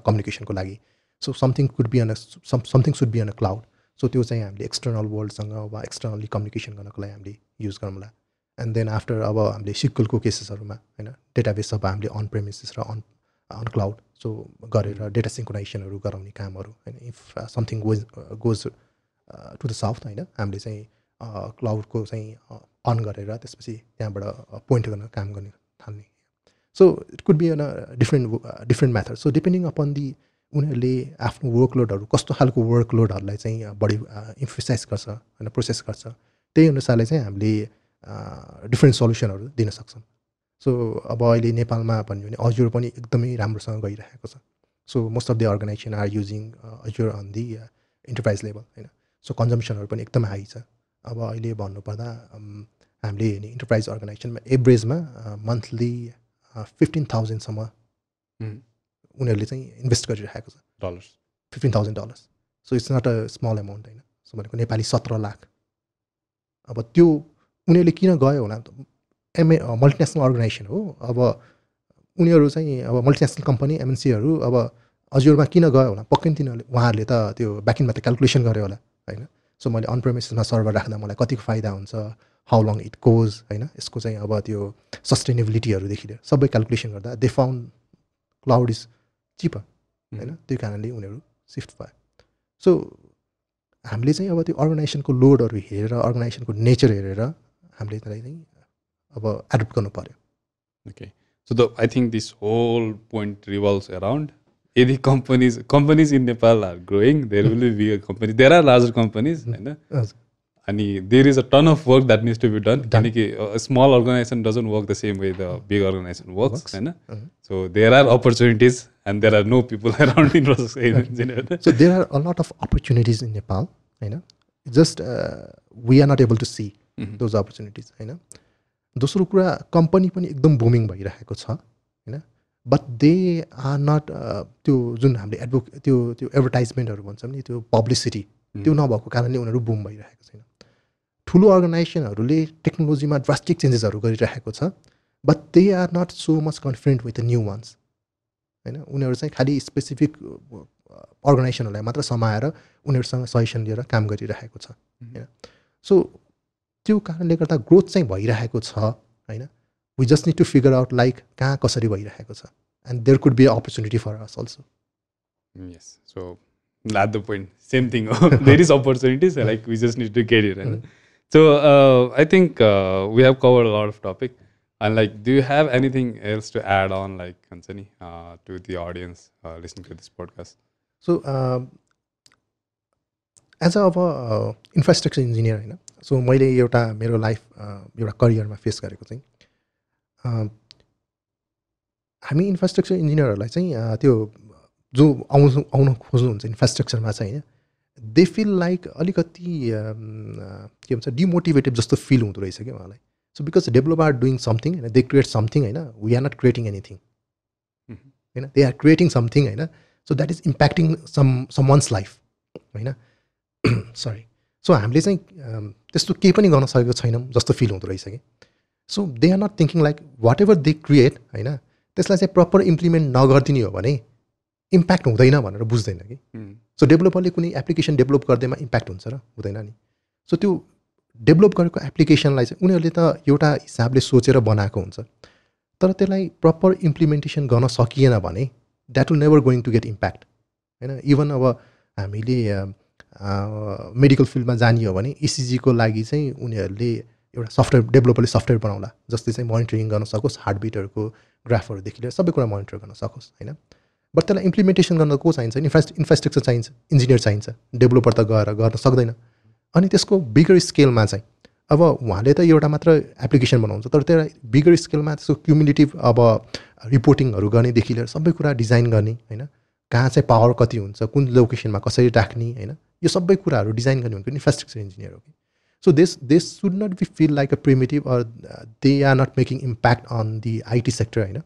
कम्युनिकेसनको लागि। So something could be on something should be on a cloud so त्यो चाहिँ हामीले एक्सटर्नल वर्ल्डसँग वा एक्सटर्नली कम्युनिकेसन गर्नको लागि हामीले युज गरौँला। एन्ड देन आफ्टर अब हामीले सिक्वलको केसेसहरूमा होइन डेटाबेस अब हामीले अन प्रेमिसिस र अन अन क्लाउड सो गरेर डेटा सिङ्कोनाइजेसनहरू गराउने कामहरू होइन if something goes goes to the south होइन हामीले चाहिँ क्लाउडको चाहिँ अन गरेर त्यसपछि त्यहाँबाट पोइन्ट गर्न काम गर्ने थाल्ने। So it could be on different different method so depending upon the उनीहरूले आफ्नो वर्कलोडहरू कस्तो खालको वर्कलोडहरूलाई चाहिँ बढी इम्फोसाइज गर्छ होइन प्रोसेस गर्छ त्यही अनुसारले चाहिँ हामीले डिफ्रेन्ट सल्युसनहरू दिन सक्छौँ। सो अब अहिले नेपालमा भन्यो भने अजुर पनि एकदमै राम्रोसँग गइरहेको छ। So most of the organization are using Azure on the enterprise level होइन। सो कन्जम्सनहरू पनि एकदमै हाई छ। अब अहिले भन्नुपर्दा हामीले इन्टरप्राइज अर्गनाइजेसनमा एभरेजमा मन्थली फिफ्टिन थाउजन्डसम्म उनीहरूले चाहिँ इन्भेस्ट गरिरहेको छ। Dollars fifteen thousand dollars so it's not a small amount होइन। सो भनेको नेपाली सत्र लाख। अब त्यो उनीहरूले किन गयो होला? एमए मल्टिनेसनल अर्गनाइजेसन हो। अब उनीहरू चाहिँ अब मल्टिनेसनल कम्पनी एमएनसीहरू अब हजुरमा किन गयो होला? पक्कै तिनीहरूले उहाँहरूले त त्यो ब्याकिनमा त क्यालकुलेसन गर्यो होला होइन? सो मैले अनप्रेमिसमा सर्भर राख्दा मलाई कतिको फाइदा हुन्छ? हाउ लङ इट कोज होइन? यसको चाहिँ अब त्यो सस्टेनेबिलिटीहरूदेखि लिएर सबै क्यालकुलेसन गर्दा they found cloud is cheaper होइन? त्यो कारणले उनीहरू सिफ्ट भयो। सो हामीले चाहिँ अब त्यो अर्गनाइजेसनको लोडहरू हेरेर अर्गनाइजेसनको नेचर हेरेर हामीले त्यसलाई चाहिँ अब एडप्ट गर्नु पऱ्यो okay so the I think this whole point revolves around यदि companies companies in Nepal are growing there will be a company there are larger companies होइन? अनि there is a ton of work that needs to be done किनकि small organization doesn't work the same way the big organization works होइन? So there are opportunities and there are no people around in so there are a lot of opportunities in Nepal होइन just we are not able to see those opportunities होइन दोस्रो कुरा company पनि एकदम booming भइरहेको छ होइन but they are not त्यो जुन हामीले एडभोक त्यो त्यो एडभर्टाइजमेन्टहरू भन्छौँ नि त्यो पब्लिसिटी त्यो नभएको कारणले उनीहरू बुम भइरहेको छैन। ठुलो अर्गनाइजेसनहरूले टेक्नोलोजीमा ड्रास्टिक चेन्जेसहरू गरिरहेको छ but they are not so much confident with the new ones होइन? उनीहरू चाहिँ खालि स्पेसिफिक अर्गनाइजेसनहरूलाई मात्र समाएर उनीहरूसँग सजेसन लिएर काम गरिरहेको छ होइन? सो त्यो कारणले गर्दा ग्रोथ चाहिँ भइरहेको छ होइन? We just need to figure out like कहाँ कसरी भइरहेको छ? And there could be opportunity for us also yes so lot the point same thing हो there is opportunities like we just need to get it होइन think uh, we have covered a lot of topic. And like, do you have anything else to add on, like, Kansani, uh, to the audience uh, listening to this podcast? So as a अब infrastructure engineer होइन so मैले एउटा मेरो life एउटा करियरमा face गरेको चाहिँ a, हामी infrastructure इन्जिनियरहरूलाई चाहिँ अ, त्यो जो आउनु आउनु खोज्नुहुन्छ इन्फ्रास्ट्रक्चरमा चाहिँ होइन दे फिल लाइक अलिकति अम, अ, के भन्छ डिमोटिभेटेड जस्तो फिल हुँदो रहेछ क्या उहाँलाई so because develop are doing something होइन दे क्रिएट समथिङ होइन we are not creating anything. होइन दे आर क्रिएटिङ समथिङ होइन so that is impacting some someone's life होइन सरी सो हामीले चाहिँ त्यस्तो केही पनि गर्न सकेको छैनौँ जस्तो फिल हुँदो रहेछ कि so they are not thinking like whatever they create होइन त्यसलाई चाहिँ प्रपर इम्प्लिमेन्ट नगरिदिने हो भने इम्प्याक्ट हुँदैन भनेर बुझ्दैन कि. सो डेभलपरले कुनै एप्लिकेसन डेभलप गर्दैमा इम्प्याक्ट हुन्छ र? हुँदैन नि। सो त्यो डेभलप गरेको एप्लिकेसनलाई चाहिँ उनीहरूले त एउटा हिसाबले सोचेर बनाएको हुन्छ। तर त्यसलाई प्रपर इम्प्लिमेन्टेसन गर्न सकिएन भने that will never going to get impact होइन? इभन अब हामीले मेडिकल फिल्डमा जाने हो भने इसिजीको लागि चाहिँ उनीहरूले एउटा सफ्टवेयर डेभलपरले सफ्टवेयर बनाउला जसले चाहिँ मोनिटरिङ गर्न सकोस् हार्टबिटहरूको ग्राफहरूदेखि लिएर सबै कुरा मोनिटर गर्न सकोस् होइन? बट त्यसलाई इम्प्लिमेन्टेसन गर्न को चाहिन्छ? इन्फ्रा इन्फ्रास्ट्रक्चर चाहिन्छ इन्जिनियर चाहिन्छ। डेभलपर त गएर गर्न सक्दैन। अनि त्यसको बिगर स्केलमा चाहिँ अब उहाँले त एउटा मात्र एप्लिकेसन बनाउँछ तर त्यसलाई बिगर स्केलमा त्यसको क्युमुलेटिभ अब रिपोर्टिङहरू गर्नेदेखि लिएर सबै कुरा डिजाइन गर्ने होइन? कहाँ चाहिँ पावर कति हुन्छ कुन लोकेसनमा कसरी राख्ने होइन? यो सबै कुराहरू डिजाइन गर्ने भनेको इन्फ्रास्ट्रक्चर इन्जिनियर हो कि? So this this should not be feel like a primitive or they are not making impact on the IT sector होइन.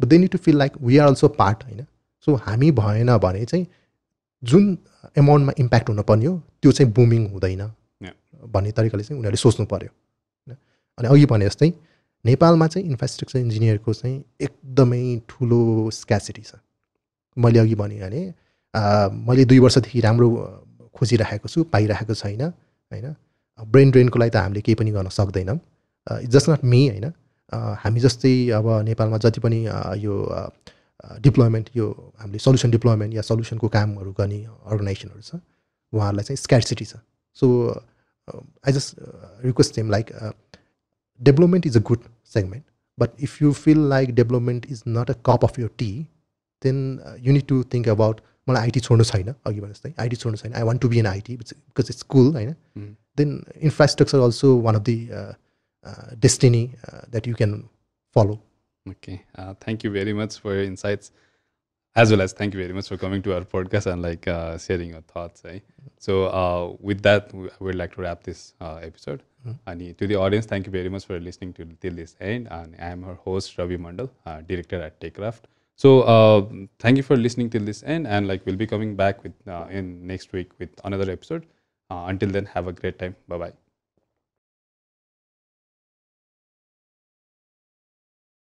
But they need to feel like we are also part होइन? So हामी भएन भने चाहिँ जुन एमाउन्टमा impact हुनुपर्ने हो त्यो चाहिँ बुमिङ हुँदैन. भन्ने तरिकाले चाहिँ उनीहरूले सोच्नु पऱ्यो होइन अनि अघि भने जस्तै नेपालमा चाहिँ इन्फ्रास्ट्रक्चर इन्जिनियरको चाहिँ एकदमै ठुलो स्क्यासिटी छ। मैले अघि भने भने आ, मैले दुई वर्षदेखि राम्रो खोजिराखेको छु पाइरहेको छैन होइन? ब्रेन ड्रेनको लागि त हामीले केही पनि गर्न सक्दैनौँ। जस्ट नट मी होइन? हामी जस्तै अब नेपालमा जति पनि यो डिप्लोइमेन्ट यो हामीले सल्युसन डिप्लोइमेन्ट या सल्युसनको कामहरू गर्ने अर्गनाइजेसनहरू छ उहाँहरूलाई चाहिँ स्क्यासिटी छ। So I just request them like development is a good segment but if you feel like development is not a cup of your tea then you need to think about मलाई IT छोड्नु छैन अघि भने जस्तै IT छोड्नु छैन। I want to be an IT because it's cool होइन. Then infrastructure also one of the destiny that you can follow Okay. Uh, thank you very much for your insights, as well as thank you very much for coming to our podcast and like uh, sharing your thoughts. Eh? So uh, with that, we I would like to wrap this uh, episode. And to the audience, thank you very much for listening to till this end. And I am her host Ravi Mandal, uh, director at Takecraft. So uh, thank you for listening till this end, and like we'll be coming back with uh, in next week with another episode. Uh, until then, have a great time. Bye bye.